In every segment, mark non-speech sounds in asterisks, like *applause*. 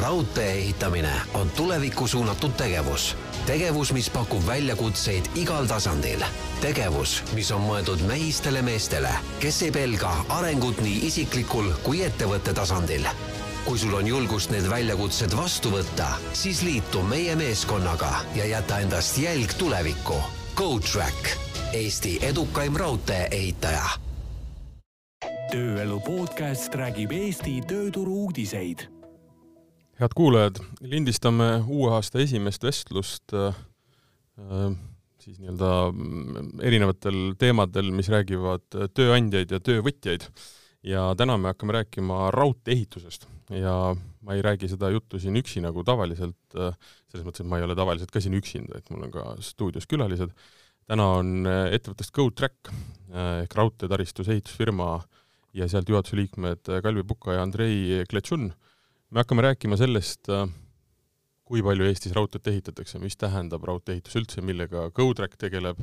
raudtee ehitamine on tulevikku suunatud tegevus. tegevus, mis pakub väljakutseid igal tasandil. tegevus, mis on mõeldud mehistele meestele, kes ei pelga arengut nii isiklikul kui ettevõtte tasandil kui sul on julgust need väljakutsed vastu võtta, siis liitu meie meeskonnaga ja jäta endast jälg tulevikku. GoTrack, Eesti edukaim raudtee-ehitaja. tööelu podcast räägib Eesti tööturu uudiseid. Head kuulajad, lindistame uue aasta esimest vestlust äh, siis nii-öelda mm, erinevatel teemadel, mis räägivad tööandjaid ja töövõtjaid. ja täna me hakkame rääkima raudtee-ehitusest ja ma ei räägi seda juttu siin üksi nagu tavaliselt, äh, selles mõttes, et ma ei ole tavaliselt ka siin üksinda, et mul on ka stuudios külalised. täna on äh, ettevõttest GoTrack äh, ehk raudteetaristus ehitusfirma ja sealt juhatuse liikmed Kalvi Puka ja Andrei Kletšun. Me hakkame rääkima sellest, kui palju Eestis raudteed ehitatakse, mis tähendab raudtee-ehitus üldse, millega GoTrack tegeleb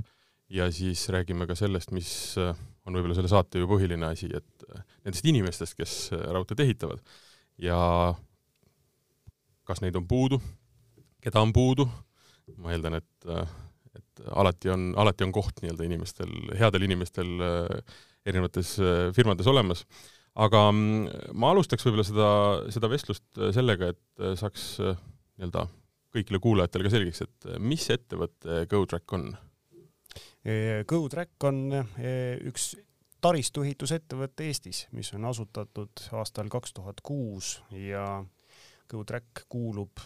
ja siis räägime ka sellest, mis on võib-olla selle saate ju põhiline asi, et nendest inimestest, kes raudteed ehitavad. Ja kas neid on puudu, keda on puudu, ma eeldan, et, et alati on, alati on koht nii-öelda inimestel, headel inimestel erinevates firmades olemas. Aga mm, ma alustaks võib-olla seda, seda vestlust sellega, et saaks nii-öelda kõigile kuulajatele ka selgeks, et mis ettevõte GoTrack on? GoTrack on üks taristuehitusettevõte Eestis, mis on asutatud aastal kaks tuhat kuus ja GoTrack kuulub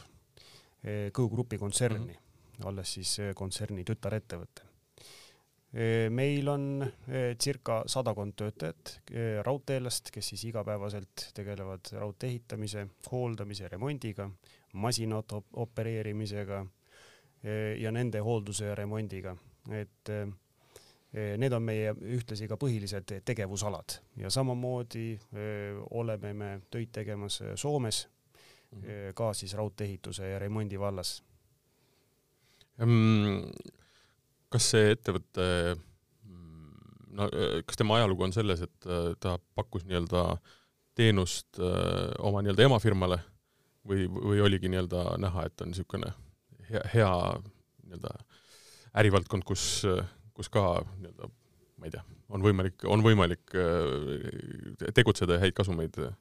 Go Grupi kontserni mm, -hmm. olles siis kontserni tütarettevõte. Meil on circa sadakond töötajat raudteelast, kes siis igapäevaselt tegelevad raudtee ehitamise, hooldamise, remondiga, masinate opereerimisega ja nende hoolduse ja remondiga, et need on meie ühtlasi ka põhilised tegevusalad ja samamoodi oleme me töid tegemas Soomes mm, -hmm. ka siis raudtee-ehituse ja remondi vallas. Kas see ettevõte, no kas tema ajalugu on selles, et ta pakkus nii-öelda teenust öö, oma nii-öelda emafirmale või, või oligi nii-öelda näha, et on niisugune hea, hea nii-öelda ärivaldkond, kus kus ka nii-öelda, ma ei tea, on võimalik, on võimalik äh, tegutseda ja häid kasumeid äh,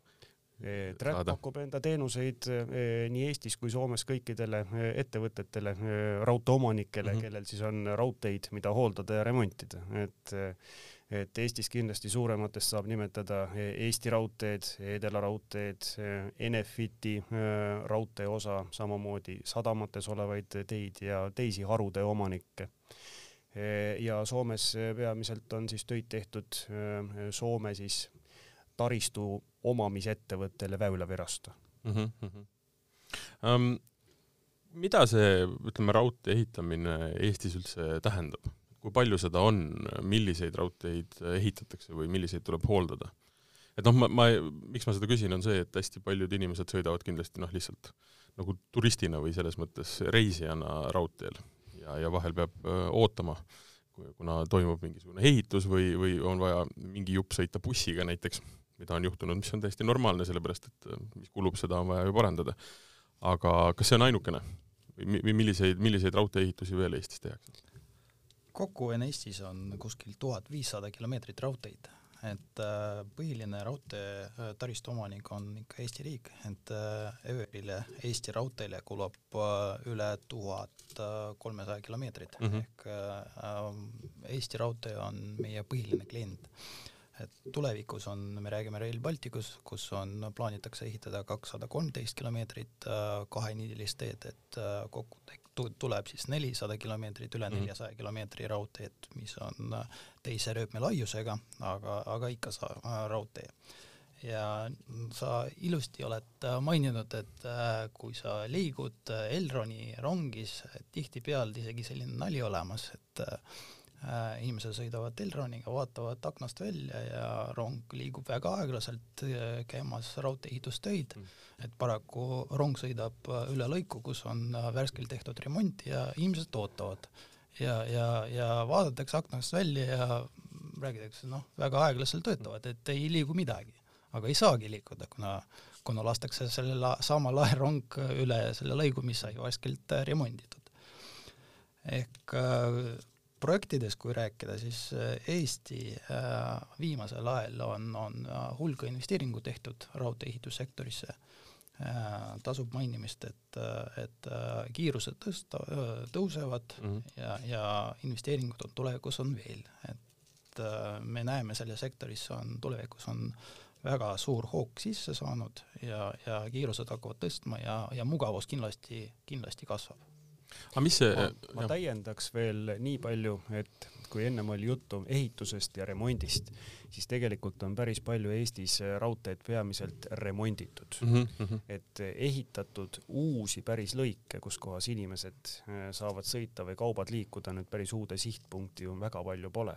Track pakub enda teenuseid äh, nii Eestis kui Soomes kõikidele ettevõtetele, raudteeomanikele mm, -hmm. kellel siis on raudteid, mida hooldada ja remontida, et et Eestis kindlasti suurematest saab nimetada Eesti Raudteed, Edela Raudteed, Enefiti raudtee osa, samamoodi sadamates olevaid teid ja teisi harude omanikke. Ja Soomes peamiselt on siis töid tehtud Soome siis taristu omamisettevõttele Väylävirasto mm. -hmm. Um, mida see, ütleme, raudtee ehitamine Eestis üldse tähendab? kui palju seda on, milliseid raudteid ehitatakse või milliseid tuleb hooldada? et noh, ma, ma, miks ma seda küsin, on see, et hästi paljud inimesed sõidavad kindlasti noh, lihtsalt nagu turistina või selles mõttes reisijana raudteel ja, ja vahel peab öö, ootama, kuna toimub mingisugune ehitus või, või on vaja mingi jupp sõita bussiga näiteks, mida on juhtunud, mis on täiesti normaalne, sellepärast et mis kulub, seda on vaja ju parandada. aga kas see on ainukene või milliseid, milliseid raudtee-ehitusi veel Eestis tehakse? kokku on Eestis on kuskil tuhat viissada kilomeetrit raudteid et äh, põhiline raudtee äh, omanik on ikka Eesti riik, et äh, Everile, Eesti Raudteele kulub üle tuhat kolmesaja kilomeetrit -hmm. ehk Eesti Raudtee on meie põhiline klient et tulevikus on, me räägime Rail Balticus, kus on, plaanitakse ehitada kakssada kolmteist kilomeetrit kaheniidilist teed, et kokku tuleb siis nelisada kilomeetrit, üle mhm. neljasaja kilomeetri raudteed, mis on äh, teise rööpmelaiusega, aga, aga ikka sa äh, raudtee. ja sa ilusti oled äh, maininud, et kui sa liigud Elroni rongis, tihtipeale isegi selline nali olemas, et Äh, inimesed sõidavad Elroniga, vaatavad aknast välja ja rong liigub väga aeglaselt, äh, käimas raudtee-ehitustöid mm., et paraku rong sõidab äh, üle lõiku, kus on värskelt tehtud remont ja inimesed ootavad. ja, ja, ja vaadatakse aknast välja ja räägitakse, noh, väga aeglaselt töötavad, et ei liigu midagi. aga ei saagi liikuda, kuna, kuna lastakse selle la, sama laerong üle selle lõigu, mis sai värskelt remonditud. ehk äh, projektidest, kui rääkida, siis Eesti äh, viimasel ajal on, on hulga investeeringu tehtud raudtee-ehitussektorisse Äh, tasub mainimist, et, et äh, kiirused tõsta, tõusevad mm -hmm. ja, ja investeeringud on tulevikus on veel, et äh, me näeme selles sektoris on tulevikus on väga suur hoog sisse saanud ja, ja kiirused hakkavad tõstma ja, ja mugavus kindlasti, kindlasti kasvab. Aga mis see ma, ma täiendaks veel nii palju, et kui ennem oli juttu ehitusest ja remondist, siis tegelikult on päris palju Eestis raudteed peamiselt remonditud mm. -hmm. et ehitatud uusi päris lõike, kus kohas inimesed äh, saavad sõita või kaubad liikuda nüüd päris uude sihtpunkti ju väga palju pole.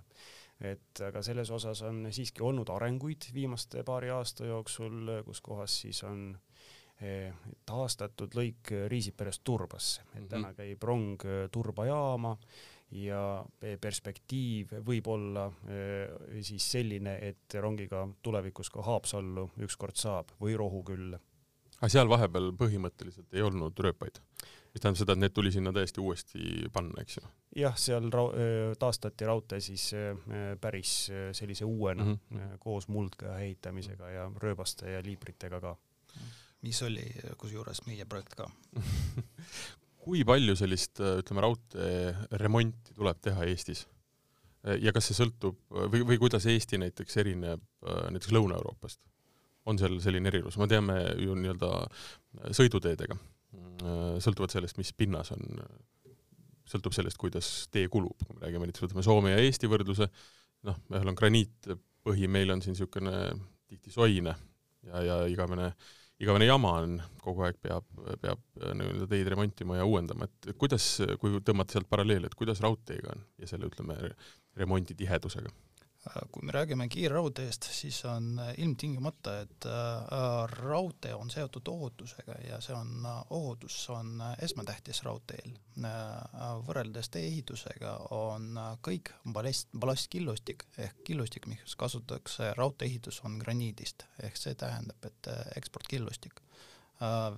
et aga selles osas on siiski olnud arenguid viimaste paari aasta jooksul, kus kohas siis on äh, taastatud lõik Riisiperest Turbasse, et mm -hmm. täna käib rong Turbajaama ja perspektiiv võib olla eh, siis selline, et rongiga tulevikus ka Haapsallu ükskord saab või Rohukülla. aga seal vahepeal põhimõtteliselt ei olnud rööpaid? mis tähendab seda, et need tuli sinna täiesti uuesti panna, eks ju? jah, seal ra eh, taastati raudtee siis eh, päris sellise uuena mm -hmm. koos muldka ehitamisega ja rööbaste ja liibritega ka. Mis oli kusjuures meie projekt ka *laughs* kui palju sellist, ütleme, raudtee remonti tuleb teha Eestis? ja kas see sõltub või, või kuidas Eesti näiteks erineb näiteks Lõuna-Euroopast? on seal selline erinevus, me teame ju nii-öelda sõiduteedega, sõltuvalt sellest, mis pinnas on, sõltub sellest, kuidas tee kulub, kui me räägime näiteks, võtame Soome ja Eesti võrdluse, noh, ühel on graniitpõhi, meil on siin niisugune tihti soine ja, ja igavene äh, igavene jama on, kogu aeg peab, peab nii-öelda teid remontima ja uuendama, et kuidas, kui tõmmata sealt paralleeli, et kuidas raudteega on ja selle, ütleme, remondi tihedusega? Kui me räägime kiirraudteest, siis on ilmtingimata, et äh, raudtee on seotud ohutusega ja see on, ohutus on esmatähtis raudteel. Äh, võrreldes tee-ehitusega on kõik ballast, ballastkillustik ehk killustik, mis kasutatakse raudtee-ehitus, on graniidist ehk see tähendab, et eksportkillustik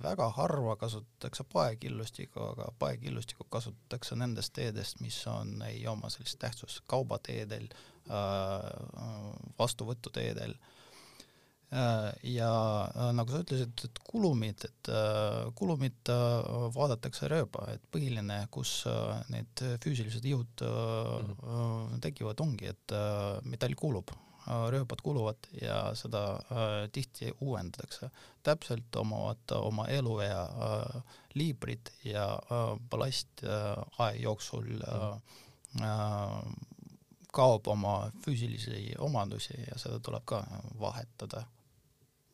väga harva kasutatakse paekillustikku, aga paekillustikku kasutatakse nendest teedest, mis on, ei oma sellist tähtsust kaubateedel äh,, Äh, vastuvõtuteedel. Äh, ja äh, nagu sa ütlesid, et kulumid, et kulumid vaadatakse rööba, et põhiline, kus need füüsilised jõud mm -hmm. tekivad, ongi, et metall kulub, rööbad kuluvad ja seda tihti uuendatakse. täpselt omavad oma eluea liibrid ja ballast aja jooksul mm kaob oma füüsilisi omadusi ja seda tuleb ka vahetada.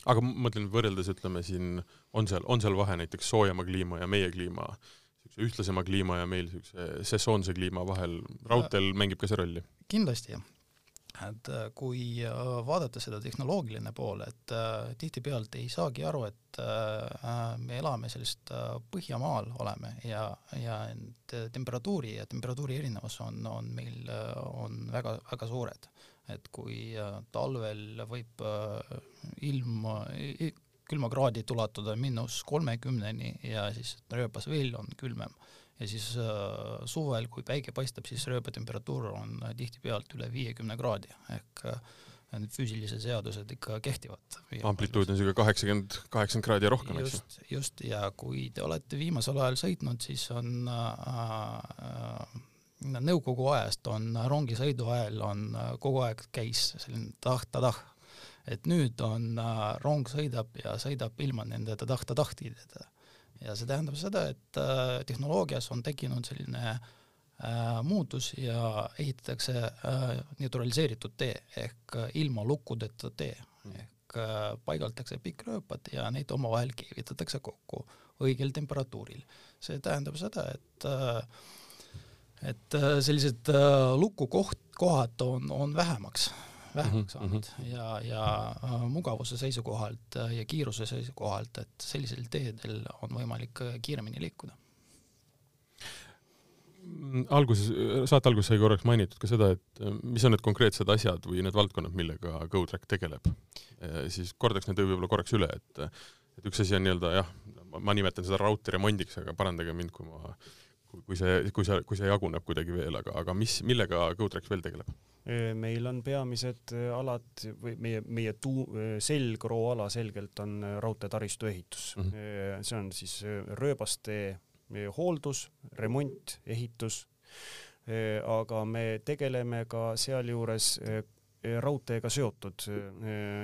aga ma mõtlen võrreldes, ütleme siin, on seal, on seal vahe näiteks soojema kliima ja meie kliima, niisuguse ühtlasema kliima ja meil niisuguse sessoonse kliima vahel, raudteel mängib ka see rolli? kindlasti, jah et äh, kui äh, vaadata seda tehnoloogiline pool, et äh, tihtipealt ei saagi aru, et me elame sellist Põhjamaal oleme ja, ja temperatuuri ja temperatuuri erinevus on, on meil, on väga, väga suured. et kui talvel võib ilm külmakraadid ulatuda miinus kolmekümneni ja siis rööbas veel on külmem ja siis äh, suvel, kui päike paistab, siis rööpatemperatuur on tihtipealt üle viiekümne kraadi ehk äh, need füüsilised seadused ikka kehtivad. amplituud on niisugune kaheksakümmend, kaheksakümmend kraadi ja rohkem, eks ju? just, ja kui te olete viimasel ajal sõitnud, siis on äh, äh, nõukogu ajast on rongisõidu ajal on äh, kogu aeg käis selline tah-ta-tah, et nüüd on äh, rong sõidab ja sõidab ilma nende tah-ta-tahtideta ja see tähendab seda, et äh, tehnoloogias on tekkinud selline äh, muutus ja ehitatakse äh, neutraliseeritud tee ehk ilma lukkudeta tee mm. ehk paigaldatakse pikkrööpad ja neid omavahel keevitatakse kokku õigel temperatuuril. see tähendab seda, et et sellised lukukoht, kohad on, on vähemaks vähemaks saanud mm -hmm. ja, ja äh, mugavuse seisukohalt äh, ja kiiruse seisukohalt, et sellisel teedel on võimalik äh, kiiremini liikuda. Mm, alguses, saate alguses sai korraks mainitud ka seda, et mis on need konkreetsed asjad või need valdkonnad, millega GoTrack tegeleb. siis kordaks need võib-olla korraks üle, et et üks asi on nii-öelda jah, ma nimetan seda raudtee remondiks, aga parandage mind, kui ma kui see, kui see, kui see jaguneb kuidagi veel, aga, aga mis, millega GoTrack veel tegeleb? Meil on peamised alad või meie, meie tuu-, selgroo ala selgelt on raudteetaristu ehitus mm. -hmm. see on siis rööbastee hooldus, remont, ehitus. aga me tegeleme ka sealjuures raudteega seotud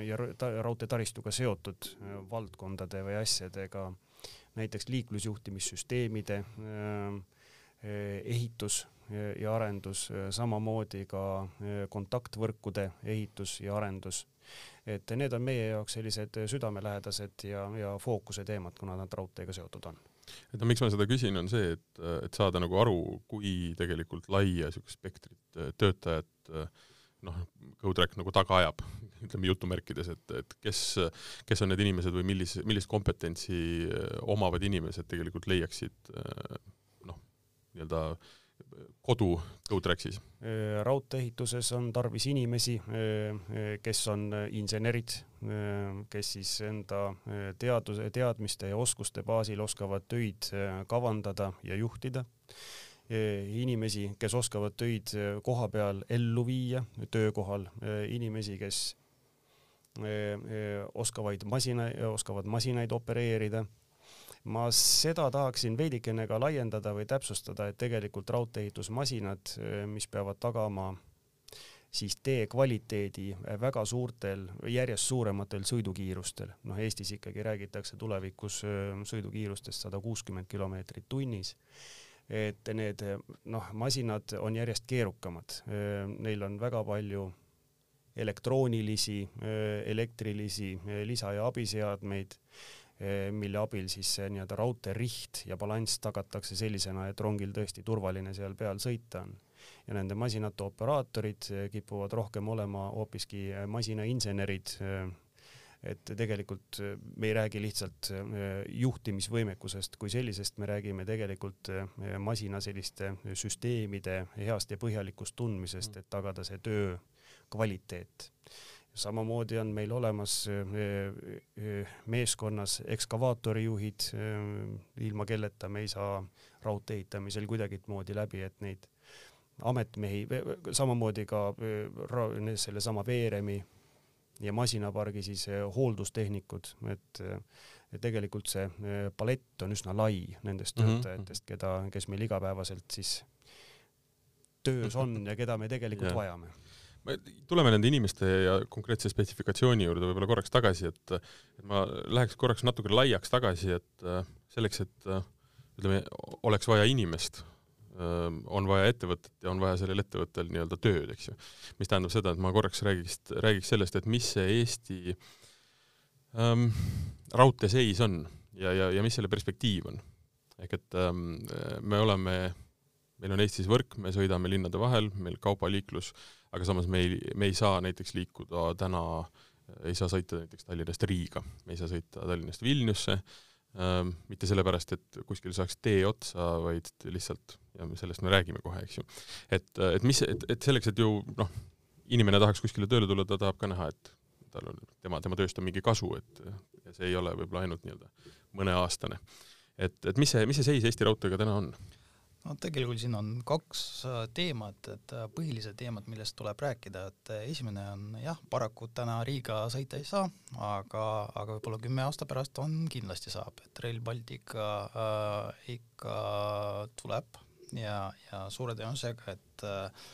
ja raudteetaristuga seotud valdkondade või asjadega, näiteks liiklusjuhtimissüsteemide ehitus ja arendus, samamoodi ka kontaktvõrkude ehitus ja arendus. et need on meie jaoks sellised südamelähedased ja, ja fookuse teemad, kuna nad raudteega seotud on et no miks ma seda küsin, on see, et, et saada nagu aru, kui tegelikult laia niisugust spektrit töötajat noh, GoTrack nagu taga ajab, *laughs* ütleme jutumärkides, et, et kes, kes on need inimesed või millise, millist kompetentsi omavad inimesed tegelikult leiaksid noh, nii-öelda kodu GoTracksis? raudtee-ehituses on tarvis inimesi, kes on insenerid, kes siis enda teaduse, teadmiste ja oskuste baasil oskavad töid kavandada ja juhtida. inimesi, kes oskavad töid koha peal ellu viia, töökohal, inimesi, kes oskavaid masina, oskavad masinaid opereerida ma seda tahaksin veidikene ka laiendada või täpsustada, et tegelikult raudtee-ehitusmasinad, mis peavad tagama siis tee kvaliteedi väga suurtel, järjest suurematel sõidukiirustel, noh Eestis ikkagi räägitakse tulevikus sõidukiirustest sada kuuskümmend kilomeetrit tunnis, et need noh, masinad on järjest keerukamad, neil on väga palju elektroonilisi, elektrilisi lisa- ja abiseadmeid. Eh, mille abil siis see nii-öelda raudteeriht ja balanss tagatakse sellisena, et rongil tõesti turvaline seal peal sõita on. ja nende masinate operaatorid eh, kipuvad rohkem olema hoopiski eh, masinainsenerid, et tegelikult me ei räägi lihtsalt juhtimisvõimekusest kui sellisest, me räägime tegelikult masina selliste süsteemide heast ja põhjalikust tundmisest, et tagada see töö kvaliteet samamoodi on meil olemas eh, eh, meeskonnas ekskavaatorijuhid, eh, ilma kelleta me ei saa raudtee ehitamisel kuidagimoodi läbi, et neid ametmehi, samamoodi ka sellesama veeremi ja masinapargi siis hooldustehnikud, et ja tegelikult see palett on üsna lai nendest mhm, töötajatest, mhm. keda, kes meil igapäevaselt siis töös on ja keda me tegelikult yeah. vajame tuleme nende inimeste ja konkreetse spetsifikatsiooni juurde võib-olla korraks tagasi, et ma läheks korraks natuke laiaks tagasi, et selleks, et ütleme, oleks vaja inimest, on vaja ettevõtet ja on vaja sellel ettevõttel nii-öelda tööd, eks ju. mis tähendab seda, et ma korraks räägiks, räägiks sellest, et mis see Eesti ähm, raudtee seis on ja, ja, ja mis selle perspektiiv on. ehk et ähm, me oleme, meil on Eestis võrk, me sõidame linnade vahel, meil kaubaliiklus äh, aga samas me ei, me ei saa näiteks liikuda täna, ei saa sõita näiteks Tallinnast Riiga, me ei saa sõita Tallinnast Vilniusse ähm,, mitte sellepärast, et kuskil saaks tee otsa, vaid lihtsalt, ja sellest me räägime kohe, eks ju. et, et mis, et, et selleks, et ju noh, inimene tahaks kuskile tööle tulla, ta tahab ka näha, et tal on, tema, tema tööst on mingi kasu, et see ei ole võib-olla ainult nii-öelda mõneaastane. et, et mis see, mis see seis Eesti Raudteega täna on? No tegelikult siin on kaks äh, teemat, et äh, põhilised teemad, millest tuleb rääkida, et äh, esimene on jah, paraku täna Riiga sõita ei saa, aga, aga võib-olla kümme aasta pärast on, kindlasti saab, et Rail Baltic äh, ikka tuleb ja, ja suure tõenäosusega, et äh,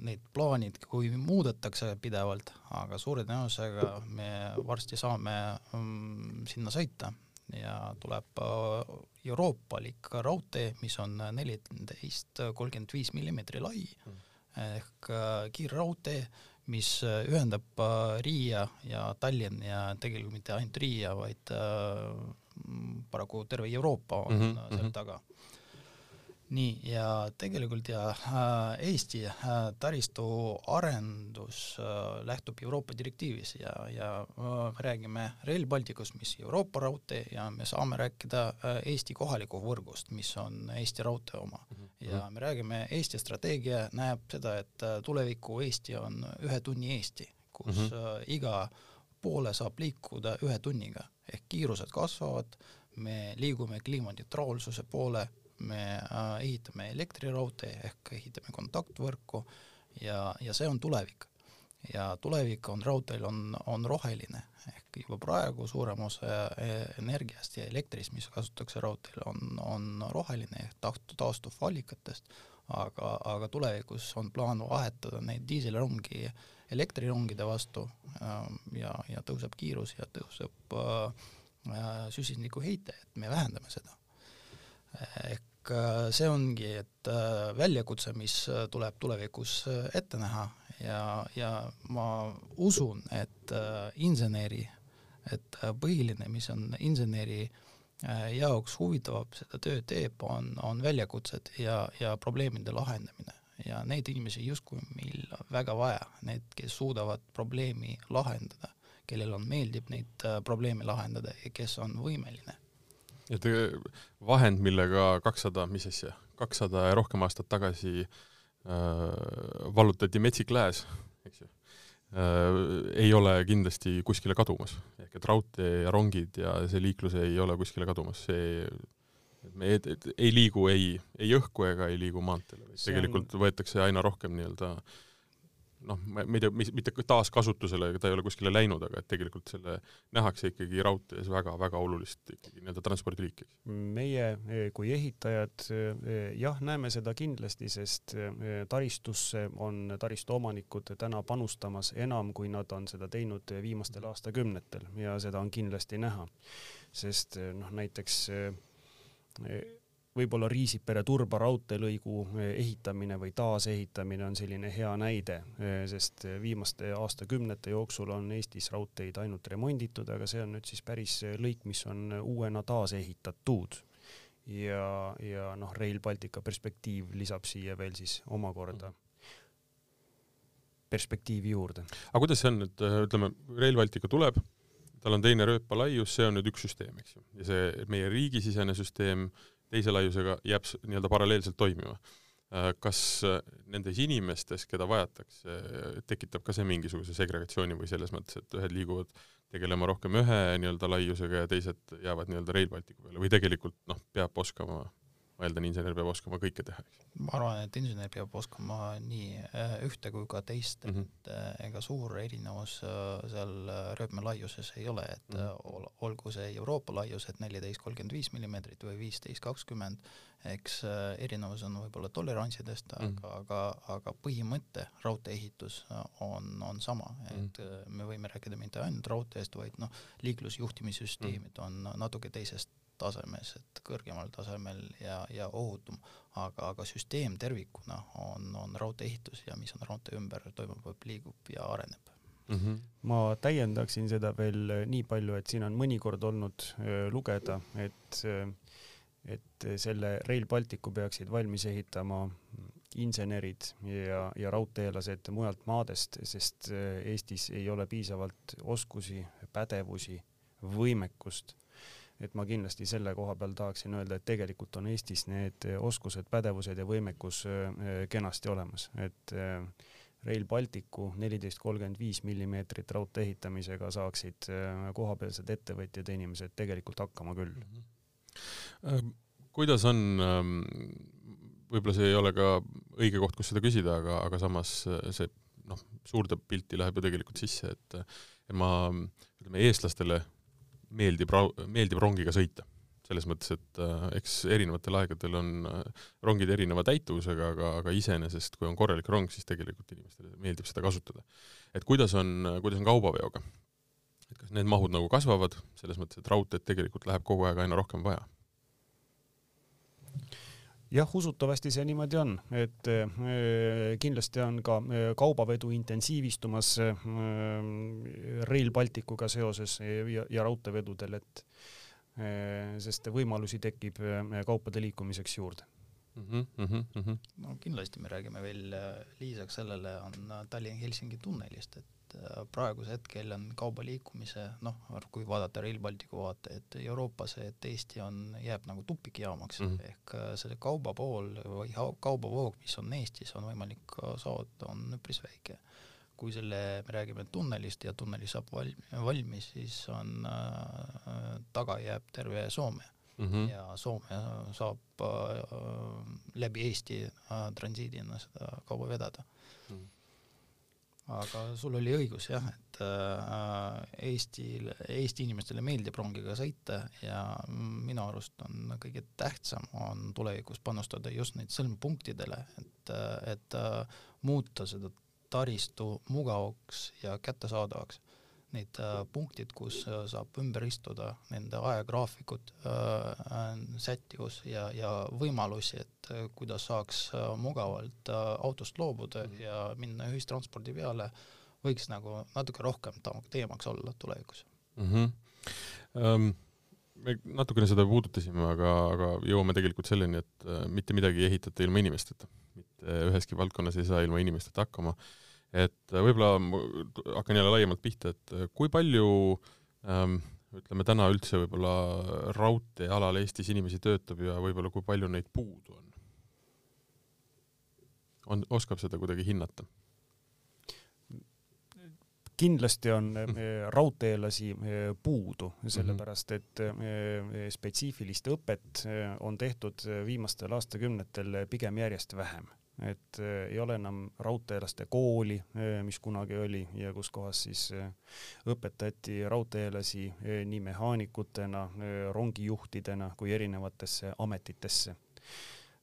need plaanid, kui muudetakse pidevalt, aga suure tõenäosusega me varsti saame mm, sinna sõita ja tuleb euroopalik raudtee, mis on neliteist kolmkümmend viis millimeetri lai mm. ehk äh, kiirraudtee, mis äh, ühendab äh, Riia ja Tallinn ja tegelikult mitte ainult Riia, vaid paraku terve Euroopa on mm -hmm. seal taga nii, ja tegelikult ja äh, Eesti äh, taristu arendus äh, lähtub Euroopa direktiivis ja, ja äh, räägime Rail Balticust, mis Euroopa raudtee ja me saame rääkida Eesti kohaliku võrgust, mis on Eesti raudtee oma mm. -hmm. ja me räägime, Eesti strateegia näeb seda, et tuleviku Eesti on ühe tunni Eesti, kus mm -hmm. iga poole saab liikuda ühe tunniga, ehk kiirused kasvavad, me liigume kliimaneutraalsuse poole, me äh, ehitame elektriraudtee ehk ehitame kontaktvõrku ja, ja see on tulevik. ja tulevik on raudteel, on, on roheline, ehk juba praegu suurem osa energiast ja elektrist, mis kasutatakse raudteel, on, on roheline ehk taht-, taastuvallikatest, aga, aga tulevikus on plaan vahetada neid diiselrongi elektrirongide vastu ähm, ja, ja tõuseb kiirus ja tõuseb äh, süsinikuheite, et me vähendame seda. ehk äh, see ongi, et äh, väljakutse, mis tuleb tulevikus ette näha. Ja, ja ma usun, et inseneri, et põhiline, mis on inseneri jaoks huvitav seda tööd teeb, on, on väljakutsed ja, ja probleemide lahendamine. Ja neid inimesi justkui meil väga vaja, need, kes suudavad probleemi lahendada, kellel on, meeldib neid äh, probleeme lahendada ja kes on võimeline. Et äh, vahend, millega kakssada, mis asja, kakssada ja rohkem aastat tagasi äh, vallutati Metsik Lääs, eks ju äh,, ei ole kindlasti kuskile kadumas. ehk et raudtee ja rongid ja see liiklus ei ole kuskile kadumas, see me ei, ei liigu ei, ei õhku ega ei liigu maanteele, tegelikult on... võetakse aina rohkem nii-öelda noh, ma ei tea, mis, mitte taaskasutusele, ta ei ole kuskile läinud, aga et tegelikult selle nähakse ikkagi raudtees väga-väga olulist ikkagi nii-öelda transpordiliiki. meie e, kui ehitajad e, jah, näeme seda kindlasti, sest e, taristusse on taristu omanikud täna panustamas enam, kui nad on seda teinud viimastel aastakümnetel ja seda on kindlasti näha. sest noh, näiteks võib-olla Riisipere-Turba raudteelõigu ehitamine või taasehitamine on selline hea näide, sest viimaste aastakümnete jooksul on Eestis raudteid ainult remonditud, aga see on nüüd siis päris lõik, mis on uuena taasehitatud. ja, ja noh, Rail Baltica perspektiiv lisab siia veel siis omakorda perspektiivi juurde. aga kuidas see on, et ütleme, Rail Baltica tuleb tal on teine rööpalaius, see on nüüd üks süsteem, eks ju, ja see meie riigisisene süsteem teise laiusega jääb nii-öelda paralleelselt toimima. Äh, kas äh, nendes inimestes, keda vajatakse, tekitab ka see mingisuguse segregatsiooni või selles mõttes, et ühed liiguvad tegelema rohkem ühe nii-öelda laiusega ja teised jäävad nii-öelda Rail Balticu peale või tegelikult noh, peab oskama ma eeldan, insener peab oskama kõike teha, eks? ma arvan, et insener peab oskama nii äh, ühte kui ka teist mm, -hmm. et äh, ega suur erinevus äh, seal rööpme laiuses ei ole, et mm -hmm. olgu see Euroopa laius, et neliteist, kolmkümmend viis millimeetrit või viisteist, kakskümmend, eks erinevus on võib-olla tolerantsidest mm, -hmm. aga, aga, aga põhimõte, raudtee-ehitus on, on sama, et mm -hmm. me võime rääkida mitte ainult raudteest, vaid noh, liiklusjuhtimissüsteemid mm -hmm. on natuke teisest tasemes, et kõrgemal tasemel ja, ja ohutum, aga, aga süsteem tervikuna on, on raudtee-ehitus ja mis on raudtee ümber toimub, liigub ja areneb mm. -hmm. ma täiendaksin seda veel nii palju, et siin on mõnikord olnud äh, lugeda, et äh, et selle Rail Balticu peaksid valmis ehitama insenerid ja, ja raudteelased mujalt maadest, sest äh, Eestis ei ole piisavalt oskusi, pädevusi, võimekust et ma kindlasti selle koha peal tahaksin öelda, et tegelikult on Eestis need oskused, pädevused ja võimekus äh, kenasti olemas, et Rail Balticu neliteist kolmkümmend viis millimeetrit raudtee ehitamisega saaksid kohapealsed ettevõtjad ja inimesed tegelikult hakkama küll mm. -hmm. kuidas on, ähm, võib-olla see ei ole ka õige koht, kus seda küsida, aga, aga samas see noh, suurde pilti läheb ju tegelikult sisse, et ma ütleme, eestlastele meeldib, meeldib rongiga sõita. selles mõttes, et äh, eks erinevatel aegadel on äh, rongid erineva täituvusega, aga, aga iseenesest, kui on korralik rong, siis tegelikult inimestele meeldib seda kasutada. et kuidas on, kuidas on kaubaveoga? et kas need mahud nagu kasvavad, selles mõttes, et raudteed tegelikult läheb kogu aeg aina rohkem vaja? Jah, usutavasti see niimoodi on, et äh, kindlasti on ka äh, kaubavedu intensiivistumas äh, Rail Balticuga seoses ja, ja raudteevedudel, et sest võimalusi tekib kaupade liikumiseks juurde mm. -hmm, mm -hmm. no kindlasti me räägime veel lisaks sellele on Tallinna-Helsingi tunnelist, et et äh, praegusel hetkel on kauba liikumise, noh, kui vaadata Rail Balticu vaate, et Euroopas, et Eesti on, jääb nagu tupikjaamaks mm, -hmm. ehk äh, selle kauba pool või kaubavoog, mis on Eestis, on võimalik saada, on üpris väike. kui selle, me räägime tunnelist ja tunneli saab valmis, valmis, siis on äh,, taga jääb terve Soome mm -hmm. ja Soome saab äh, läbi Eesti äh, transiidina seda kauba vedada mm. -hmm aga sul oli õigus jah, et äh, Eestil, Eesti inimestele meeldib rongiga sõita ja minu arust on kõige tähtsam on tulevikus panustada just neid sõlmpunktidele, et, et äh, muuta seda taristu mugavaks ja kättesaadavaks need äh, punktid, kus äh, saab ümber istuda, nende ajagraafikud äh,, sättivus ja, ja võimalusi, et kuidas saaks mugavalt autost loobuda mm -hmm. ja minna ühistranspordi peale, võiks nagu natuke rohkem teemaks olla tulevikus mm. -hmm. Um me natukene seda puudutasime, aga, aga jõuame tegelikult selleni, et mitte midagi ei ehitata ilma inimesteta. mitte üheski valdkonnas ei saa ilma inimesteta hakkama äh, et äh, võib-olla hakkan jälle laiemalt pihta, et äh, kui palju ähm, ütleme täna üldse võib-olla raudteealal Eestis inimesi töötab ja võib-olla kui palju neid puudu on? on, oskab seda kuidagi hinnata? kindlasti on äh, raudteelasi puudu, sellepärast et spetsiifilist õpet on tehtud viimastel aastakümnetel pigem järjest vähem et äh, ei ole enam raudteelaste kooli, äh, mis kunagi oli ja kus kohas siis äh, õpetati raudteelasi nii mehaanikutena, rongijuhtidena kui erinevatesse ametitesse.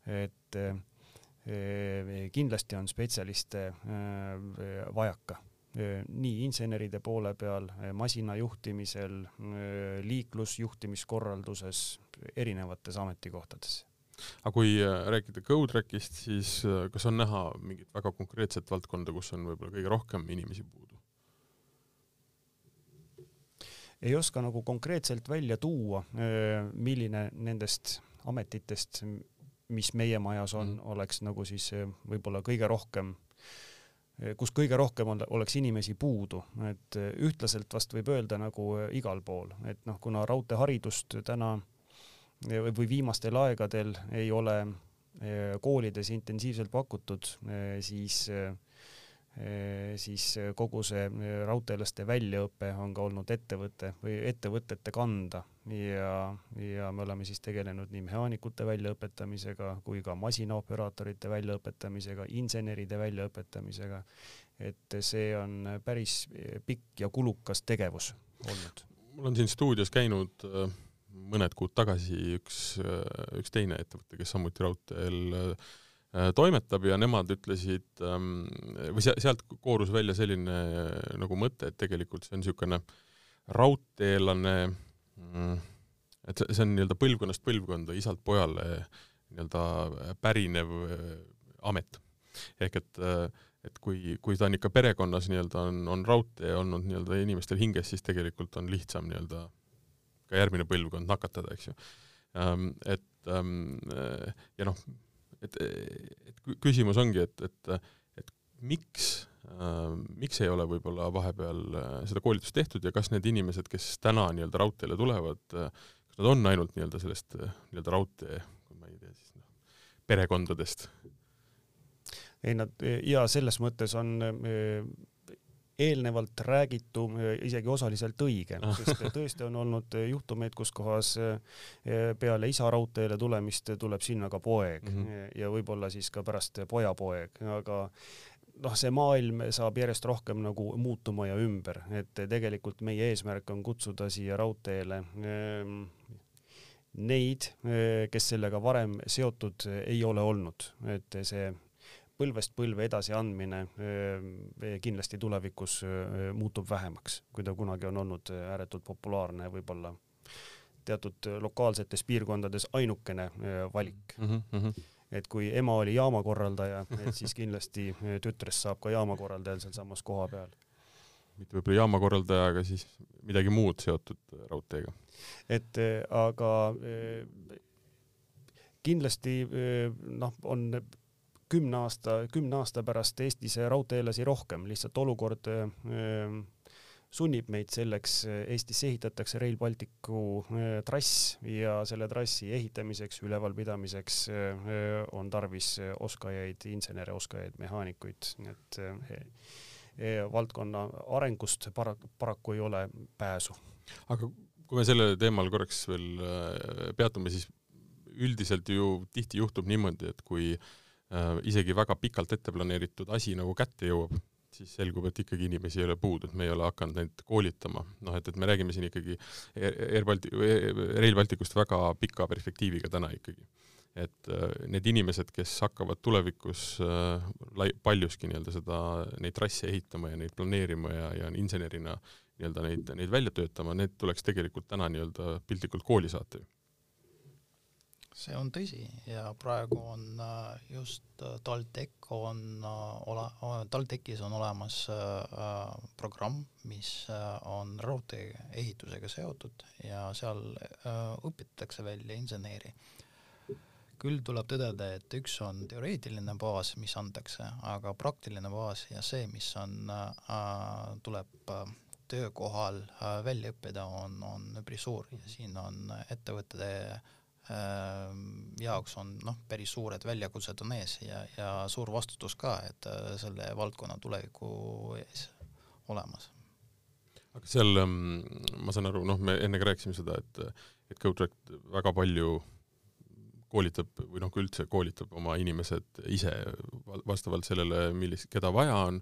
et kindlasti on spetsialiste vajaka nii inseneride poole peal, masina juhtimisel, liiklusjuhtimiskorralduses, erinevates ametikohtades aga kui äh, rääkida GoTrackist, siis äh, kas on näha mingit väga konkreetset valdkonda, kus on võib-olla kõige rohkem inimesi puudu? ei oska nagu konkreetselt välja tuua, äh, milline nendest ametitest, mis meie majas on mm., oleks nagu siis võib-olla kõige rohkem, kus kõige rohkem on, oleks inimesi puudu, et ühtlaselt vast võib öelda nagu igal pool, et noh, kuna raudteeharidust täna äh, või viimastel aegadel ei ole eh, koolides intensiivselt pakutud, eh, siis eh, siis kogu see raudteelaste väljaõpe on ka olnud ettevõtte või ettevõtete kanda ja, ja me oleme siis tegelenud nii mehaanikute väljaõpetamisega kui ka masinaoperaatorite väljaõpetamisega, inseneride väljaõpetamisega. et see on päris pikk ja kulukas tegevus olnud. mul on siin stuudios käinud äh mõned kuud tagasi üks, üks teine ettevõte, kes samuti raudteel äh, toimetab ja nemad ütlesid ähm, või sealt koorus välja selline nagu mõte, et tegelikult see on niisugune raudteelane, mm, et see on nii-öelda põlvkonnast põlvkonda, isalt pojale nii-öelda pärinev äh, amet. ehk et, äh, et kui, kui ta on ikka perekonnas nii-öelda on, on raudtee olnud nii-öelda inimestel hinges, siis tegelikult on lihtsam nii-öelda ka järgmine põlvkond nakatada, eks ju. Ähm, et ähm, ja noh, et, et küsimus ongi, et, et, et miks, ähm, miks ei ole võib-olla vahepeal äh, seda koolitust tehtud ja kas need inimesed, kes täna nii-öelda raudteele tulevad, äh, kas nad on ainult nii-öelda sellest äh, nii-öelda raudtee, ma ei tea siis noh, perekondadest? ei nad ja selles mõttes on eelnevalt räägitu isegi osaliselt õige, sest tõesti on olnud juhtumeid, kus kohas eh, peale isa raudteele tulemist tuleb sinna ka poeg mm -hmm. ja võib-olla siis ka pärast pojapoeg, aga noh, see maailm saab järjest rohkem nagu muutuma ja ümber, et tegelikult meie eesmärk on kutsuda siia raudteele ehm, neid, kes sellega varem seotud ei ole olnud, et see põlvest põlve edasiandmine kindlasti tulevikus muutub vähemaks, kui ta kunagi on olnud ääretult populaarne, võib-olla teatud lokaalsetes piirkondades ainukene valik mm. -hmm. et kui ema oli jaamakorraldaja, et siis kindlasti tütrest saab ka jaamakorraldajal sealsamas koha peal. mitte võib-olla jaamakorraldaja, aga siis midagi muud seotud raudteega. et aga kindlasti noh, on kümne aasta, kümne aasta pärast Eestis raudteelasi rohkem, lihtsalt olukord äh, sunnib meid selleks, Eestisse ehitatakse Rail Balticu trass ja selle trassi ehitamiseks, ülevalpidamiseks on tarvis oskajaid, insenere, oskajaid, mehaanikuid, nii et valdkonna arengust para-, paraku ei ole pääsu. aga kui me sellel teemal korraks veel peatume, siis üldiselt ju tihti juhtub niimoodi, et kui äh, isegi väga pikalt ette planeeritud asi nagu kätte jõuab, siis selgub, et ikkagi inimesi ei ole puudu, et me ei ole hakanud neid koolitama. noh, et, et me räägime siin ikkagi Air Baltic, Rail Balticust väga pika perspektiiviga täna ikkagi. et äh, need inimesed, kes hakkavad tulevikus äh, lai-, paljuski nii-öelda seda, neid trasse ehitama ja neid planeerima ja, ja insenerina nii-öelda neid, neid välja töötama, need tuleks tegelikult täna nii-öelda piltlikult kooli saata ju see on tõsi ja praegu on äh, just äh, TalTech on äh, ole-, TalTechis on olemas programm, mis on raudtee ehitusega seotud ja seal õpitatakse välja inseneri. küll tuleb tõdeda, et üks on teoreetiline baas, mis antakse, aga praktiline baas ja see, mis on, tuleb töökohal välja õppida, on, on üpris suur ja siin on ettevõtete jaoks on noh, päris suured väljakutsed on ees ja, ja suur vastutus ka, et äh, selle valdkonna tuleviku ees olemas. aga seal ehm, ma saan aru, noh, me enne ka rääkisime seda, et, et GoTrack väga palju koolitab või noh, kui üldse koolitab oma inimesed ise vastavalt sellele, millist, keda vaja on.